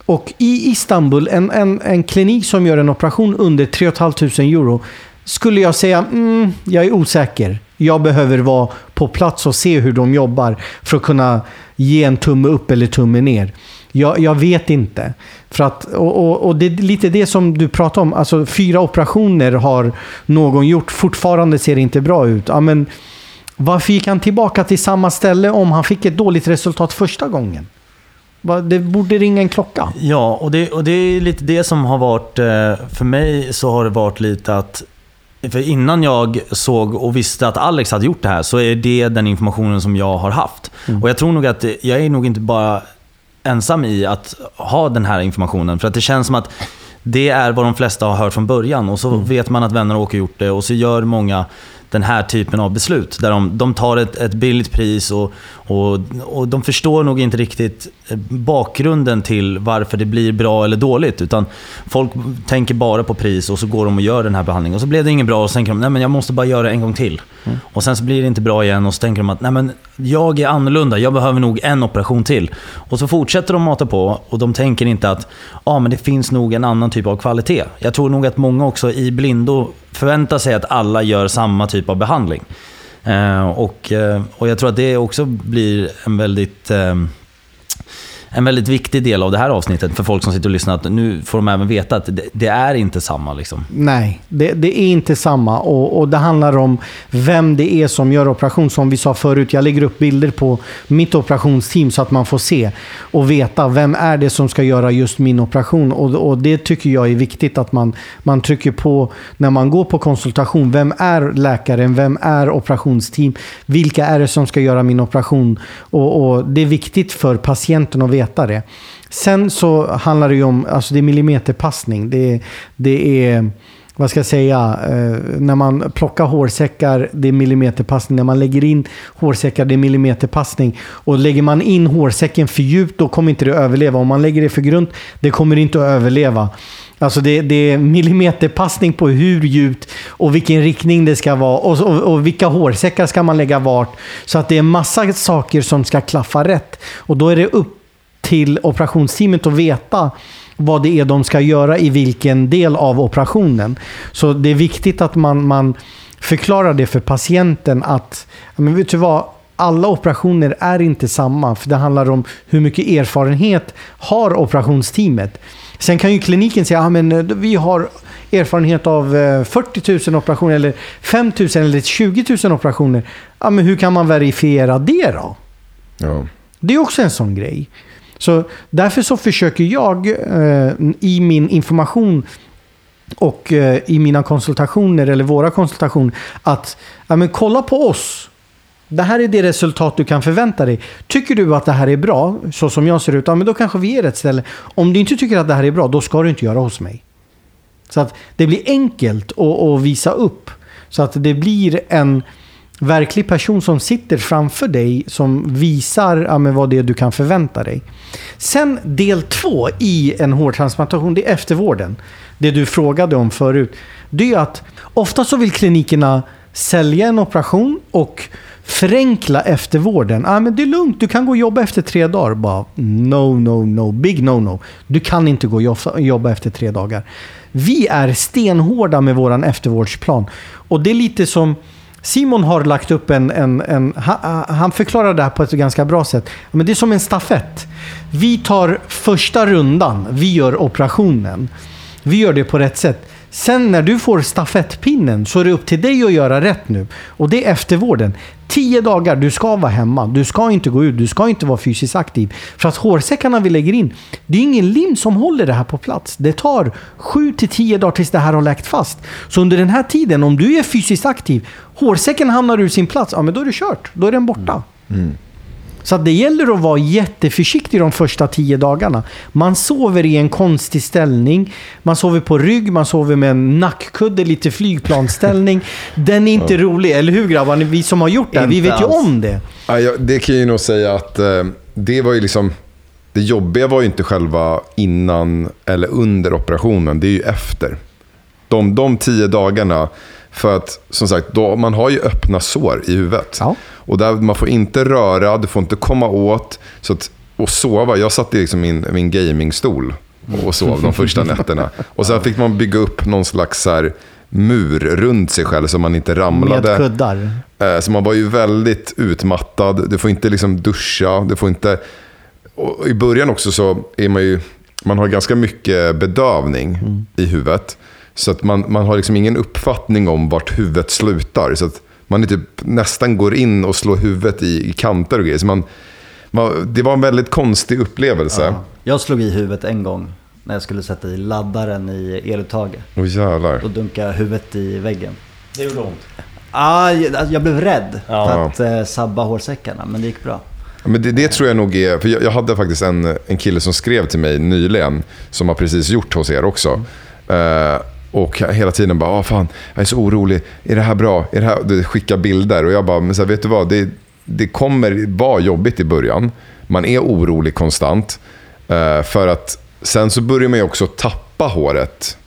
Och i Istanbul, en, en, en klinik som gör en operation under 3 500 euro, skulle jag säga, mm, jag är osäker. Jag behöver vara på plats och se hur de jobbar för att kunna ge en tumme upp eller tumme ner. Jag, jag vet inte. För att, och, och, och det är lite det som du pratar om. Alltså fyra operationer har någon gjort. Fortfarande ser det inte bra ut. Ja, men, Varför gick han tillbaka till samma ställe om han fick ett dåligt resultat första gången? Det borde ringa en klocka. Ja, och det, och det är lite det som har varit... Eh, för mig så har det varit lite att... För innan jag såg och visste att Alex hade gjort det här så är det den informationen som jag har haft. Och jag tror nog att jag är nog inte bara ensam i att ha den här informationen. För att det känns som att det är vad de flesta har hört från början. Och så vet man att vänner åker gjort det och så gör många den här typen av beslut. Där de, de tar ett, ett billigt pris och, och, och de förstår nog inte riktigt eh, bakgrunden till varför det blir bra eller dåligt. Utan folk tänker bara på pris och så går de och gör den här behandlingen. Och så blev det inget bra och så tänker de nej men jag måste bara göra det en gång till. Och sen så blir det inte bra igen och så tänker de att nej men jag är annorlunda, jag behöver nog en operation till. Och så fortsätter de mata på och de tänker inte att ja men det finns nog en annan typ av kvalitet. Jag tror nog att många också i blindo förväntar sig att alla gör samma typ av behandling. Eh, och, eh, och jag tror att det också blir en väldigt eh, en väldigt viktig del av det här avsnittet för folk som sitter och lyssnar. Att nu får de även veta att det, det är inte samma. Liksom. Nej, det, det är inte samma. Och, och det handlar om vem det är som gör operation. Som vi sa förut, jag lägger upp bilder på mitt operationsteam så att man får se och veta vem är det som ska göra just min operation. Och, och det tycker jag är viktigt att man, man trycker på när man går på konsultation. Vem är läkaren? Vem är operationsteam? Vilka är det som ska göra min operation? Och, och det är viktigt för patienten att veta det. Sen så handlar det ju om, alltså det är millimeterpassning. Det, är- det är, vad ska jag säga, eh, när man plockar hårsäckar, det är millimeterpassning. När man lägger in hårsäckar, det är millimeterpassning. Och lägger man in hårsäcken för djupt, då kommer inte det att överleva. Om man lägger det för grunt, det kommer inte att överleva. Alltså det, det är millimeterpassning på hur djupt och vilken riktning det ska vara och, och, och vilka hårsäckar ska man lägga vart. Så att det är massa saker som ska klaffa rätt. Och då är det upp till operationsteamet att veta vad det är de ska göra i vilken del av operationen. Så det är viktigt att man, man förklarar det för patienten att, men vet du vad, alla operationer är inte samma. För det handlar om hur mycket erfarenhet har operationsteamet. Sen kan ju kliniken säga att eh, vi har erfarenhet av eh, 40 000 operationer eller 5 000 eller 20 000 operationer. Ja, men hur kan man verifiera det då? Ja. Det är också en sån grej. Så därför så försöker jag eh, i min information och eh, i mina konsultationer eller våra konsultationer att ja, men kolla på oss. Det här är det resultat du kan förvänta dig. Tycker du att det här är bra, så som jag ser ut, ja, men då kanske vi är rätt ställe. Om du inte tycker att det här är bra, då ska du inte göra hos mig. Så att det blir enkelt att, att visa upp. Så att det blir en verklig person som sitter framför dig som visar ja, men vad det är du kan förvänta dig. Sen del två i en hårtransplantation, det är eftervården. Det du frågade om förut. Det är att ofta så vill klinikerna sälja en operation och förenkla eftervården. Ah, men det är lugnt, du kan gå och jobba efter tre dagar. Bara, no, no, no. Big no, no. Du kan inte gå och jobba efter tre dagar. Vi är stenhårda med våran eftervårdsplan. Och det är lite som Simon har lagt upp en... en, en han, han förklarar det här på ett ganska bra sätt. Men det är som en stafett. Vi tar första rundan, vi gör operationen. Vi gör det på rätt sätt. Sen när du får stafettpinnen så är det upp till dig att göra rätt nu. Och det är eftervården. Tio dagar, du ska vara hemma. Du ska inte gå ut, du ska inte vara fysiskt aktiv. För att hårsäckarna vi lägger in, det är ingen lim som håller det här på plats. Det tar sju till tio dagar tills det här har läkt fast. Så under den här tiden, om du är fysiskt aktiv, hårsäcken hamnar ur sin plats, ja men då är det kört. Då är den borta. Mm. Mm. Så det gäller att vara jätteförsiktig de första tio dagarna. Man sover i en konstig ställning. Man sover på rygg, man sover med en nackkudde, lite flygplansställning. Den är inte rolig, eller hur grabbar? Vi som har gjort det här, vi vet ju alls. om det. Ja, jag, det kan jag ju nog säga att eh, det var ju liksom... Det jobbiga var ju inte själva innan eller under operationen, det är ju efter. De, de tio dagarna, för att som sagt, då, man har ju öppna sår i huvudet. Ja. Och där, man får inte röra, du får inte komma åt. Så att, och sova, jag satt i liksom min, min gamingstol och sov de första nätterna. Och sen fick man bygga upp någon slags så här, mur runt sig själv så man inte ramlade. Med kuddar. Eh, Så man var ju väldigt utmattad. Du får inte liksom duscha. Du får inte... Och I början också så är man ju... Man har ganska mycket bedövning i huvudet. Så att man, man har liksom ingen uppfattning om vart huvudet slutar. Så att man är typ nästan går in och slår huvudet i, i kanter och grejer. Så man, man, det var en väldigt konstig upplevelse. Ja. Jag slog i huvudet en gång när jag skulle sätta i laddaren i eluttaget. Åh jävlar. Då dunkade jag huvudet i väggen. Det gjorde ont. Ah, jag jag blev rädd Ja. för att eh, sabba hårsäckarna, men det gick bra. Men det, det tror jag nog är, för jag, jag hade faktiskt en, en kille som skrev till mig nyligen, som har precis gjort hos er också. Eh, och hela tiden bara, ah, fan, jag är så orolig. Är det här bra? Är det här? Du skickar bilder och jag bara, men så här, vet du vad? Det, det kommer vara jobbigt i början. Man är orolig konstant. Eh, för att sen så börjar man ju också tappa håret.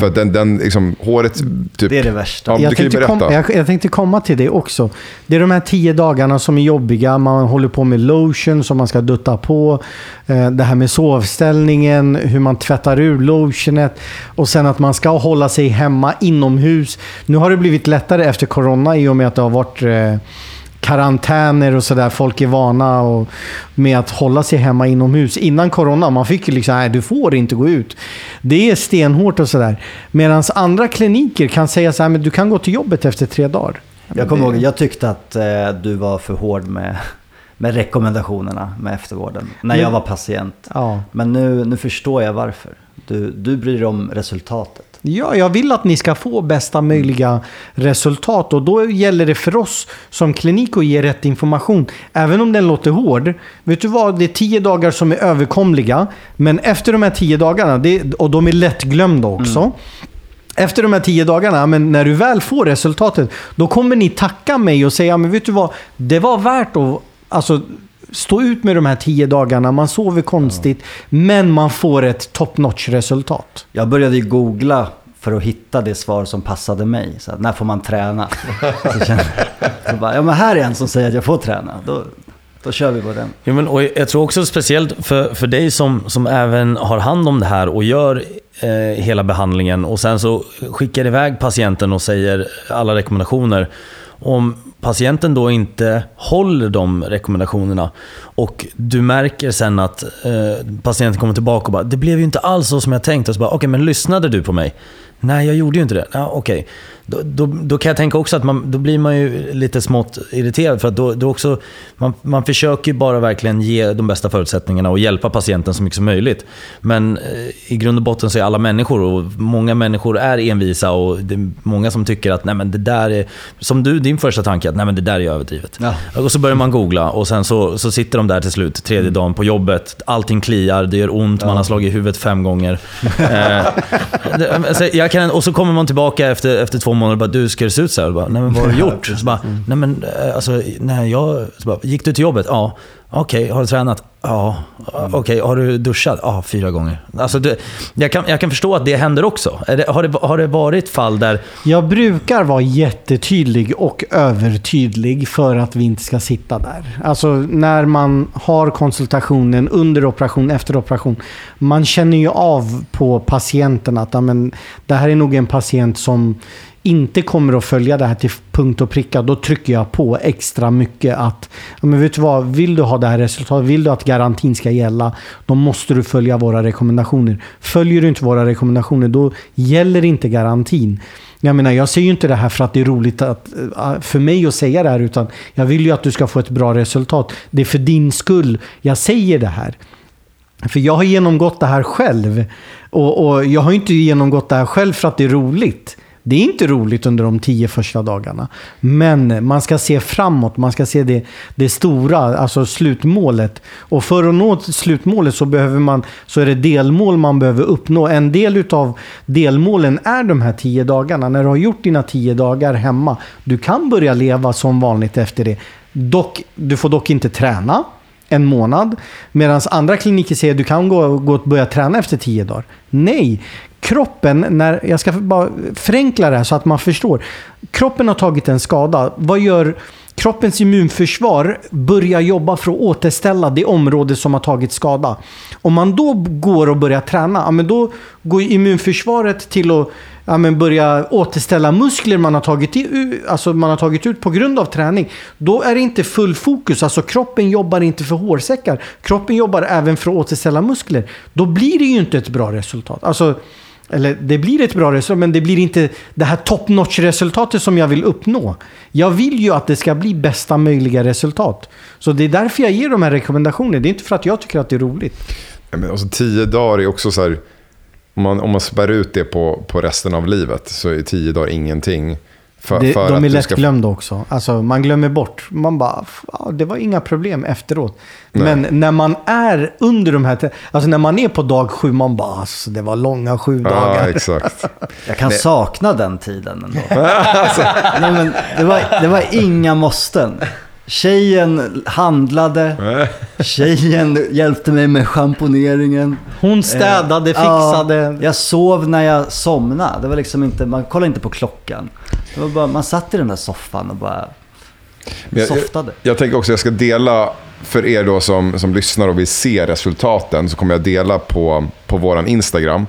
För att den, den liksom, håret... Typ, Det är det värsta. Ja, jag, tänkte kom, jag, jag tänkte komma till det också. Det är de här tio dagarna som är jobbiga. Man håller på med lotion som man ska dutta på. Eh, Det här med sovställningen, hur man tvättar ur lotionet. Och sen att man ska hålla sig hemma inomhus. Nu har det blivit lättare efter corona i och med att det har varit eh, karantäner och sådär. Folk är vana och, med att hålla sig hemma inomhus. Innan corona, man fick ju liksom, nej du får inte gå ut. Det är stenhårt och sådär. Medan andra kliniker kan säga så här, men du kan gå till jobbet efter tre dagar. Jag kommer ihåg, jag tyckte att eh, du var för hård med, med rekommendationerna med eftervården. När jag var patient. Ja. Men nu, nu förstår jag varför. Du, du bryr dig om resultatet. Ja, jag vill att ni ska få bästa möjliga resultat och då gäller det för oss som klinik att ge rätt information. Även om den låter hård. Vet du vad? Det är tio dagar som är överkomliga. Men efter de här tio dagarna, det, och de är lättglömda också. Efter de här tio dagarna, men när du väl får resultatet, då kommer ni tacka mig och säga, men vet du vad? Det var värt att alltså, stå ut med de här tio dagarna. Man sover konstigt, men man får ett top notch resultat. Jag började ju googla för att hitta det svar som passade mig. Så att, när får man träna? Så kände jag, så bara, ja men här är en som säger att jag får träna. Då, då kör vi på den. Ja, men, och jag tror också speciellt för, för dig som, som även har hand om det här och gör eh, hela behandlingen och sen så skickar iväg patienten och säger alla rekommendationer. Om patienten då inte håller de rekommendationerna och du märker sen att eh, patienten kommer tillbaka och bara “det blev ju inte alls så som jag tänkt” och så bara “okej, men lyssnade du på mig?” Nej, jag gjorde ju inte det. Ja, Okej. Då, då, då kan jag tänka också att man, då blir man ju lite smått irriterad. För att då, då också, man, man försöker ju bara verkligen ge de bästa förutsättningarna och hjälpa patienten så mycket som möjligt. Men eh, i grund och botten så är alla människor och många människor är envisa och det är många som tycker att nej men det där är... Som du, din första tanke, att nej men det där är överdrivet. Ja. Och så börjar man googla och sen så, så sitter de där till slut, tredje dagen på jobbet. Allting kliar, det gör ont, man har slagit i huvudet fem gånger. eh, det, alltså, jag kan, och så kommer man tillbaka efter, efter två månader och bara “du, ska det se ut så här?” och bara, “nej men vad har du gjort?” så bara, “nej men eh, alltså, nej jag...” så bara, “Gick du till jobbet?” “Ja.” “Okej, har du tränat?” “Ja.” “Okej, har du duschat?” “Ja, fyra gånger.” Alltså, det, jag, kan, jag kan förstå att det händer också. Det, har, det, har det varit fall där... Jag brukar vara jättetydlig och övertydlig för att vi inte ska sitta där. Alltså när man har konsultationen under operation, efter operation. Man känner ju av på patienten att ja, men, det här är nog en patient som inte kommer att följa det här till punkt och pricka, då trycker jag på extra mycket att men vet du vad, vill du ha det här resultatet, vill du att garantin ska gälla, då måste du följa våra rekommendationer. Följer du inte våra rekommendationer, då gäller inte garantin. Jag menar, jag säger ju inte det här för att det är roligt att, eh, för mig att säga det här, utan jag vill ju att du ska få ett bra resultat. Det är för din skull jag säger det här. För jag har genomgått det här själv. Och, och jag har inte genomgått det här själv för att det är roligt. Det är inte roligt under de tio första dagarna. Men man ska se framåt. Man ska se det, det stora, alltså slutmålet. Och för att nå slutmålet så, behöver man, så är det delmål man behöver uppnå. En del av delmålen är de här tio dagarna. När du har gjort dina tio dagar hemma. Du kan börja leva som vanligt efter det. Dock, du får dock inte träna en månad. Medan andra kliniker säger att du kan gå, gå och börja träna efter tio dagar. Nej, kroppen, när, jag ska bara förenkla det här så att man förstår. Kroppen har tagit en skada. Vad gör kroppens immunförsvar? Börjar jobba för att återställa det område som har tagit skada. Om man då går och börjar träna, ja, men då går immunförsvaret till att ja, men börja återställa muskler man har, tagit i, alltså man har tagit ut på grund av träning. Då är det inte full fokus. Alltså kroppen jobbar inte för hårsäckar. Kroppen jobbar även för att återställa muskler. Då blir det ju inte ett bra resultat. Alltså, eller det blir ett bra resultat, men det blir inte det här top notch resultatet som jag vill uppnå. Jag vill ju att det ska bli bästa möjliga resultat. Så det är därför jag ger de här rekommendationerna. Det är inte för att jag tycker att det är roligt. Ja, Men alltså, tio dagar är också så här, om man, om man spär ut det på, på resten av livet så är tio dagar ingenting. För, Det, för de är du ska- lättglömda också. Alltså, man glömmer bort. Man bara, "F- ja, det var inga problem efteråt. Men när man är under de här... Alltså när man är på dag sju, man bara, alltså, det var långa sju Ja, dagar. exakt. Jag kan sakna den tiden ändå. Alltså. Nej, men det, var, det var inga måsten. Tjejen handlade, tjejen hjälpte mig med schamponeringen. Hon städade, Eh, fixade. Ja, jag sov när jag somnade. Det var liksom inte, man kollade inte på klockan. Det var bara, man satt i den där soffan och bara Men jag, jag, softade. jag tänker också att jag ska dela, för er då som, som lyssnar och vill se resultaten, så kommer jag dela på, på vår Instagram,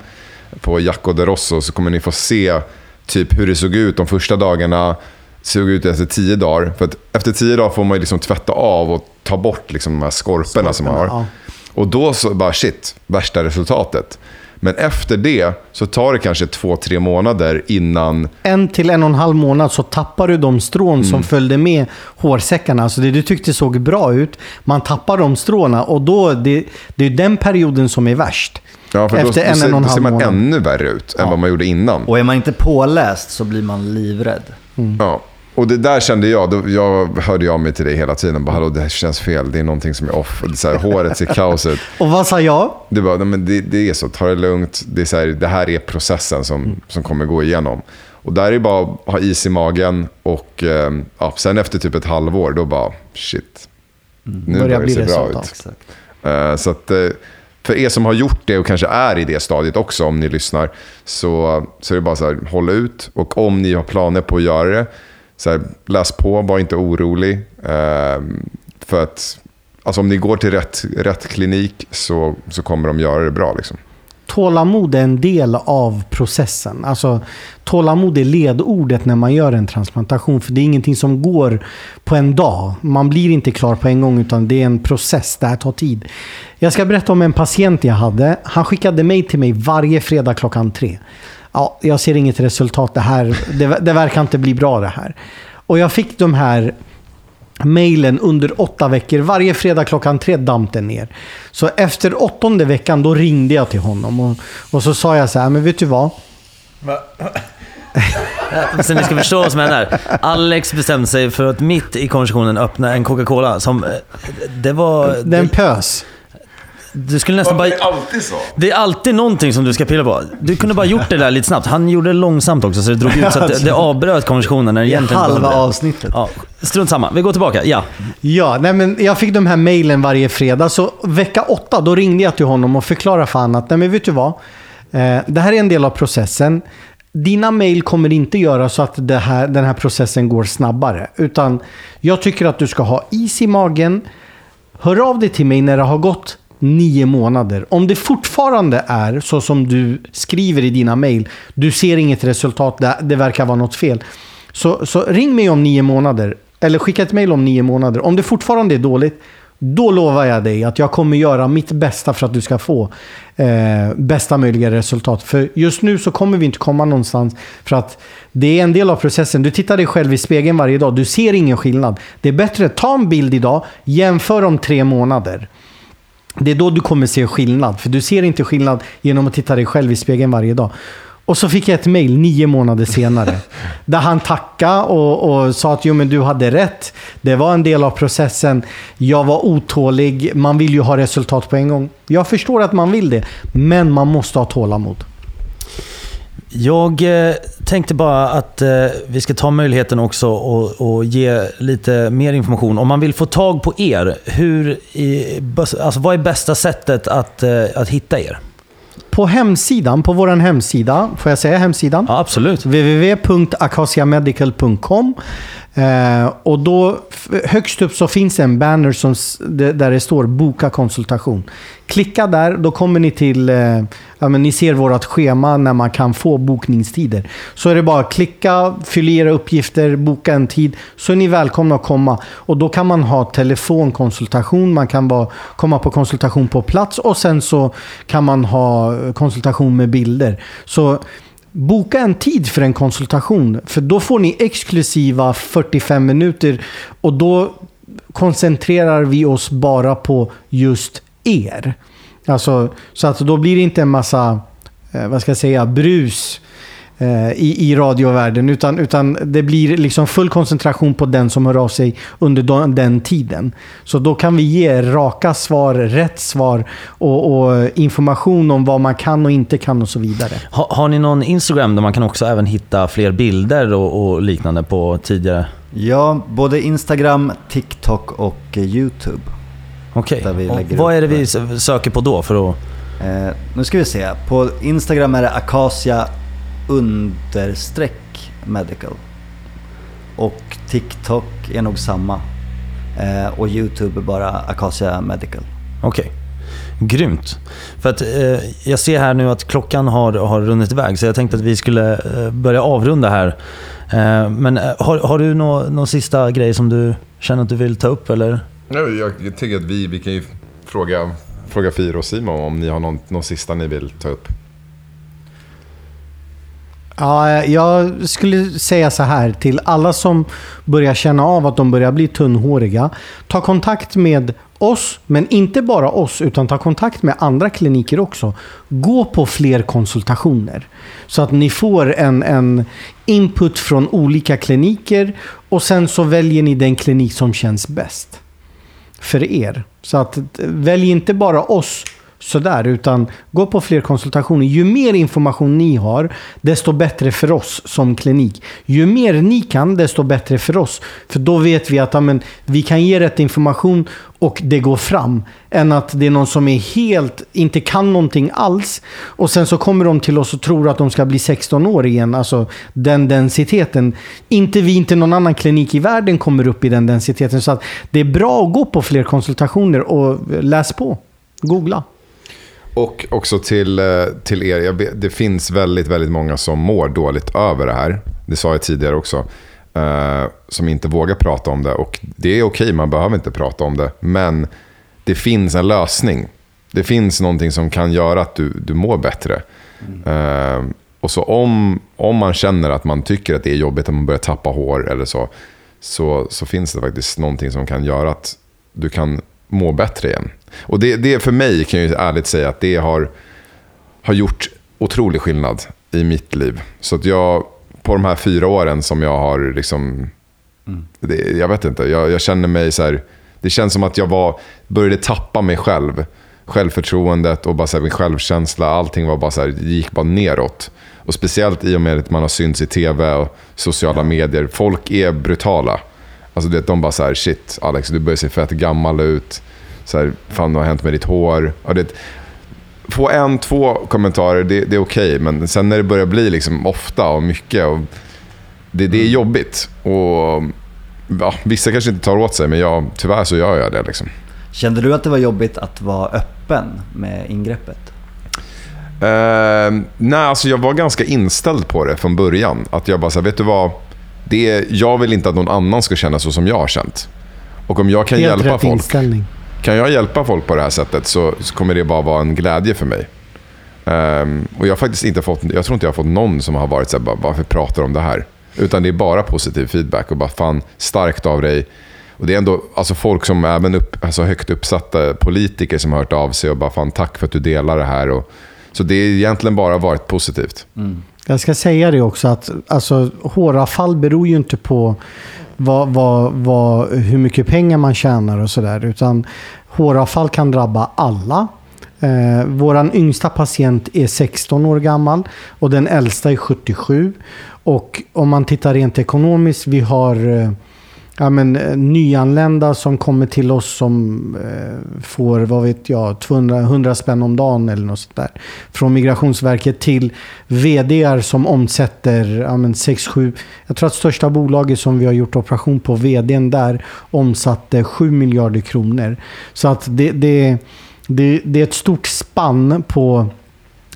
på Jacko de Rosso, så kommer ni få se typ hur det såg ut de första dagarna, såg ut efter tio dagar. För att efter tio dagar får man liksom tvätta av och ta bort liksom de här skorporna som man har. ja. Och då så bara shit, värsta resultatet. Men efter det så tar det kanske två, tre månader innan en till en och en halv månad så tappar du de strån Mm. som följde med hårsäckarna. Alltså det du tyckte såg bra ut, man tappar de stråna och då, det, det är den perioden som är värst. Ja, för Efter då, då, en, ser, en och en då ser halv man månad. ännu värre ut än vad man gjorde innan. Och är man inte påläst så blir man livrädd. Ja. Och det där kände jag, då, jag hörde jag av mig till dig hela tiden. Bara, Hallå, det här känns fel, det är någonting som är off. Och det är så här, håret ser kaos ut. Och vad sa jag? Du bara, "Nej, men det, det är så, ta det lugnt. Det, är så här, det här är processen som, som kommer gå igenom. Och där är bara att ha is i magen och eh, ja, sen efter typ ett halvår, då bara shit. Nu Börjar börjar det se bra ut. Exakt. Eh, Så att, eh, för er som har gjort det och kanske är i det stadiet också, om ni lyssnar, så, så är det bara så här, håll ut. Och om ni har planer på att göra det, så här, läs på, var inte orolig. Eh, För att alltså, om ni går till rätt, rätt klinik så, så kommer de göra det bra. Liksom. Tålamod är en del av processen. Alltså, tålamod är ledordet när man gör en transplantation. För det är ingenting som går på en dag. Man blir inte klar på en gång, utan det är en process. Det här tar tid. Jag ska berätta om en patient jag hade. Han skickade mig till mig varje fredag klockan tre. Ja, jag ser inget resultat. Det, här, det, det verkar inte bli bra det här. Och jag fick de här mejlen under åtta veckor. Varje fredag klockan tre damp den ner. Så efter åttonde veckan då ringde jag till honom och, och så sa jag så här, men vet du vad? Så ni ska förstå vad som händer. Alex bestämde sig för att mitt i konversationen öppna en Coca-Cola som... eh, Det var... Den Det, pös. Du skulle nästan bara... alltid så? Det är alltid någonting som du ska pilla på. Du kunde bara gjort det där lite snabbt. Han gjorde det långsamt också, så det drog ut så att det, det avbröt konversationen när det I egentligen halva avsnittet. Ja, strunt samma. Vi går tillbaka. Ja. Ja, nej men jag fick de här mejlen varje fredag. Så vecka åtta, då ringde jag till honom och förklarade för honom att, nej men vet du vad? Eh, det här är en del av processen. Dina mejl kommer inte göra så att det här, den här processen går snabbare. Utan jag tycker att du ska ha is i magen. Hör av dig till mig när det har gått nio månader. Om det fortfarande är så som du skriver i dina mejl, du ser inget resultat, det, verkar vara något fel. Så, så ring mig om nio månader. Eller skicka ett mejl om nio månader. Om det fortfarande är dåligt, då lovar jag dig att jag kommer göra mitt bästa för att du ska få eh, bästa möjliga resultat. För just nu så kommer vi inte komma någonstans. För att det är en del av processen. Du tittar dig själv i spegeln varje dag. Du ser ingen skillnad. Det är bättre att ta en bild idag, jämför om tre månader. Det är då du kommer se skillnad. För du ser inte skillnad genom att titta dig själv i spegeln varje dag. Och så fick jag ett mejl nio månader senare. där han tackade och, och sa att jo, men du hade rätt. Det var en del av processen. Jag var otålig. Man vill ju ha resultat på en gång. Jag förstår att man vill det. Men man måste ha tålamod. Jag eh, tänkte bara att eh, vi ska ta möjligheten också och, och ge lite mer information. Om man vill få tag på er, hur alltså, vad är bästa sättet att, eh, att hitta er? På hemsidan, på vår hemsida, får jag säga hemsidan? Ja, absolut. www.acasiamedical.com Eh, och då, högst upp så finns en banner som, där det står boka konsultation. Klicka där, då kommer ni till, eh, ja, men ni ser vårt schema när man kan få bokningstider. Så är det bara att klicka, fylla i era uppgifter, boka en tid, så är ni välkomna att komma. Och då kan man ha telefonkonsultation, man kan bara komma på konsultation på plats och sen så kan man ha konsultation med bilder. Så Boka en tid för en konsultation. För då får ni exklusiva 45 minuter. Och då koncentrerar vi oss bara på just er. Alltså, så att då blir det inte en massa, eh, vad ska jag säga, brus eh, i, i radiovärlden. Utan, utan det blir liksom full koncentration på den som hör av sig under den, den tiden. Så då kan vi ge raka svar, rätt svar och, och information om vad man kan och inte kan och så vidare. Ha, har ni någon Instagram där man kan också även hitta fler bilder och, och liknande på tidigare? Ja, både Instagram, TikTok och eh, YouTube. Okej. Lägger Vad är det vi eh, söker på då för att... Eh, nu ska vi se. På Instagram är det Acacia understreck medical. Och TikTok är nog samma. Eh, och YouTube är bara Acacia medical. Okej. Grymt. För att eh, jag ser här nu att klockan har, har runnit iväg så jag tänkte att vi skulle eh, börja avrunda här. Eh, men eh, har, har du någon nå sista grej som du känner att du vill ta upp eller? Ja, jag, jag tycker att vi, vi kan ju fråga, fråga Firo och Simon om ni har någon, någon sista ni vill ta upp. Ja, jag skulle säga så här till alla som börjar känna av att de börjar bli tunnhåriga. Ta kontakt med oss, men inte bara oss, utan ta kontakt med andra kliniker också. Gå på fler konsultationer. Så att ni får en, en input från olika kliniker och sen så väljer ni den klinik som känns bäst för er. Så att välj inte bara oss sådär, utan gå på fler konsultationer. Ju mer information ni har, desto bättre för oss som klinik. Ju mer ni kan, desto bättre för oss. För då vet vi att amen, vi kan ge rätt information och det går fram. Än att det är någon som är helt, inte kan någonting alls. Och sen så kommer de till oss och tror att de ska bli 16 år igen. Alltså den densiteten. Inte vi, inte någon annan klinik i världen kommer upp i den densiteten. Så att det är bra att gå på fler konsultationer och läs på. Googla. Och också till, eh, till er, jag det finns väldigt, väldigt många som mår dåligt över det här. Det sa jag tidigare också. eh, som inte vågar prata om det. Och det är okej, man behöver inte prata om det. Men det finns en lösning. Det finns någonting som kan göra att du, du mår bättre. Eh, och så om, om man känner att man tycker att det är jobbigt att man börjar tappa hår eller så, så, så finns det faktiskt någonting som kan göra att du kan må bättre igen. Och det, det för mig kan jag ju ärligt säga att det har, har gjort otrolig skillnad i mitt liv. Så att jag, på de här fyra åren som jag har liksom, det, jag vet inte, jag, jag känner mig så här, det känns som att jag var, började tappa mig själv. Självförtroendet och bara så här, min självkänsla, allting var bara så här, gick bara neråt. Och speciellt i och med att man har synts i tv och sociala medier. Folk är brutala. Alltså du vet, de bara så här, shit Alex, du börjar se fett gammal ut. Så här, fan vad har hänt med ditt hår? Och det, få en, två kommentarer, det, det är okej. men sen när det börjar bli liksom ofta och mycket, och det, det är jobbigt. Och ja, Vissa kanske inte tar åt sig, men jag, tyvärr så gör jag det. Liksom. Kände du att det var jobbigt att vara öppen med ingreppet? Eh, nej, alltså jag var ganska inställd på det från början. Att jag bara så här, vet du vad? Det är, jag vill inte att någon annan ska känna så som jag har känt. Och om jag kan Helt hjälpa rätt folk, inställning. kan jag hjälpa folk på det här sättet så, så kommer det bara vara en glädje för mig. Ehm, och jag har faktiskt inte fått, jag tror inte jag har fått någon som har varit så här, bara, varför pratar du om det här? Utan det är bara positiv feedback och bara fan, starkt av dig. Och det är ändå alltså folk som även upp, alltså högt uppsatta politiker som har hört av sig och bara fan tack för att du delar det här. Och, så det är egentligen bara varit positivt. Jag ska säga det också att alltså, håravfall beror ju inte på vad, vad, vad, hur mycket pengar man tjänar och sådär. Utan håravfall kan drabba alla. Eh, Vår yngsta patient är 16 år gammal och den äldsta är 77. Och om man tittar rent ekonomiskt, vi har eh, ja, men, eh, nyanlända som kommer till oss som eh, får, vad vet jag, 200, 100 spänn om dagen eller något sånt där. Från Migrationsverket till vdar som omsätter ja, 6-7. Jag tror att största bolaget som vi har gjort operation på, VDn där, omsatte 7 miljarder kronor. Så att det, det, det, det är ett stort spann på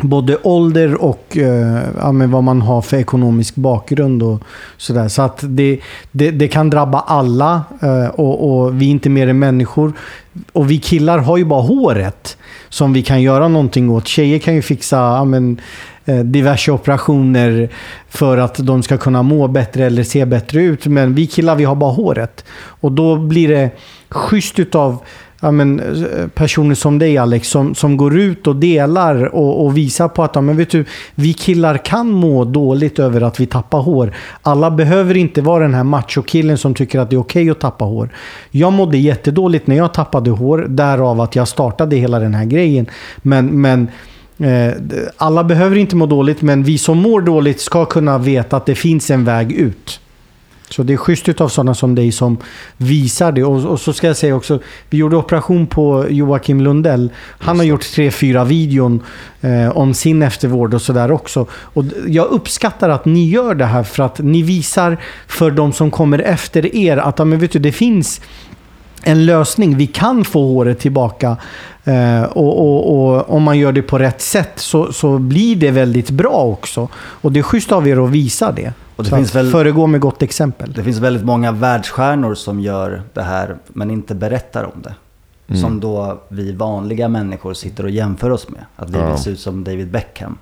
både ålder och eh, ja, vad man har för ekonomisk bakgrund och sådär. Så att det, det, det kan drabba alla eh, och, och, vi är inte mer än människor. Och vi killar har ju bara håret som vi kan göra någonting åt. Tjejer kan ju fixa ja, men, eh, diverse operationer för att de ska kunna må bättre eller se bättre ut. Men vi killar, vi har bara håret. Och då blir det schysst utav ja, men, eh, personer som dig Alex, som, som går ut och delar och, och visar på att ja, men vet du, vi killar kan må dåligt över att vi tappar hår. Alla behöver inte vara den här machokillen som tycker att det är okej okay att tappa hår. Jag mådde jättedåligt när jag tappade hår, därav att jag startade hela den här grejen. Men, men eh, alla behöver inte må dåligt, men vi som mår dåligt ska kunna veta att det finns en väg ut. Så det är schysst av sådana som dig som visar det. Och, och, så ska jag säga också, vi gjorde operation på Joakim Lundell. Han har gjort tre, fyra videon eh, om sin eftervård och sådär också. Och jag uppskattar att ni gör det här för att ni visar för de som kommer efter er att men vet du, det finns en lösning. Vi kan få håret tillbaka. Eh, och, och, och, om man gör det på rätt sätt så, så blir det väldigt bra också. Och det är schysst av er att visa det. Och det så finns väl, föregå med gott exempel. Det finns väldigt många världsstjärnor som gör det här men inte berättar om det. Mm. Som då vi vanliga människor sitter och jämför oss med. Att vi ja. vill se ut som David Beckham.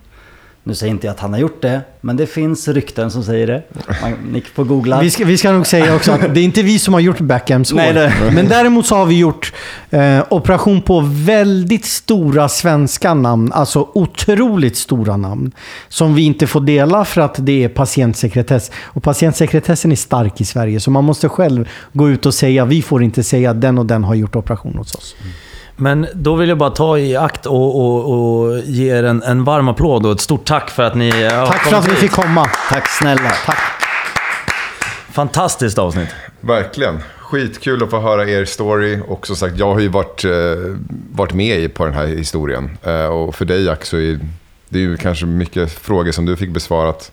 Nu säger inte jag att han har gjort det, men det finns rykten som säger det. Man, ni får googla. Vi ska, vi ska nog säga också att det är inte vi som har gjort Beckhams. Nej, men däremot så har vi gjort eh, operation på väldigt stora svenska namn. Alltså otroligt stora namn. Som vi inte får dela för att det är patientsekretess. Och patientsekretessen är stark i Sverige. Så man måste själv gå ut och säga, vi får inte säga att den och den har gjort operation hos oss. Mm. Men då vill jag bara ta i akt och, och, och ge er en, en varm applåd och ett stort tack för att ni har Tack för att vi fick komma. Tack snälla. Tack. Fantastiskt avsnitt. Verkligen. Skitkul att få höra er story. Och som sagt, jag har ju varit, eh, varit med på den här historien. Eh, och för dig Jack så är det ju kanske mycket frågor som du fick besvarat.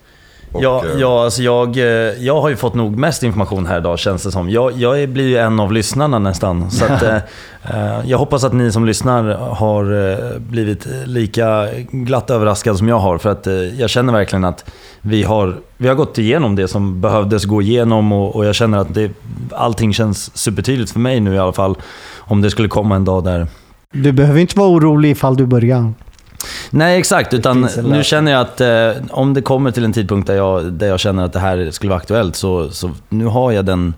Och, ja, eh, ja alltså jag, eh, jag har ju fått nog mest information här idag känns det som. Jag, jag blir ju en av lyssnarna nästan. Så att, eh, jag hoppas att ni som lyssnar har blivit lika glatt överraskade som jag har. För att jag känner verkligen att vi har, vi har gått igenom det som behövdes gå igenom och, och jag känner att det, allting känns supertydligt för mig nu i alla fall. Om det skulle komma en dag där... Du behöver inte vara orolig ifall du börjar. Nej, exakt. Utan nu känner jag att eh, om det kommer till en tidpunkt där jag, där jag känner att det här skulle vara aktuellt, så, så nu har jag den,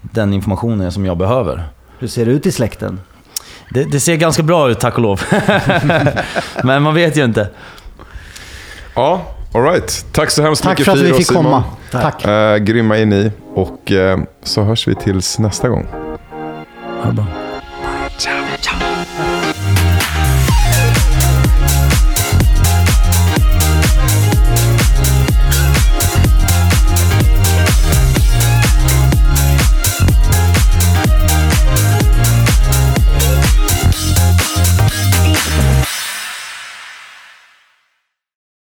den informationen som jag behöver. Hur ser det ut i släkten? Det, det ser ganska bra ut, tack och lov. Men man vet ju inte. Ja, alright. Tack så hemskt Tack mycket för att vi fick Simon. komma. Tack. Eh, grymma är ni. Och eh, så hörs vi tills nästa gång. Ha det bra.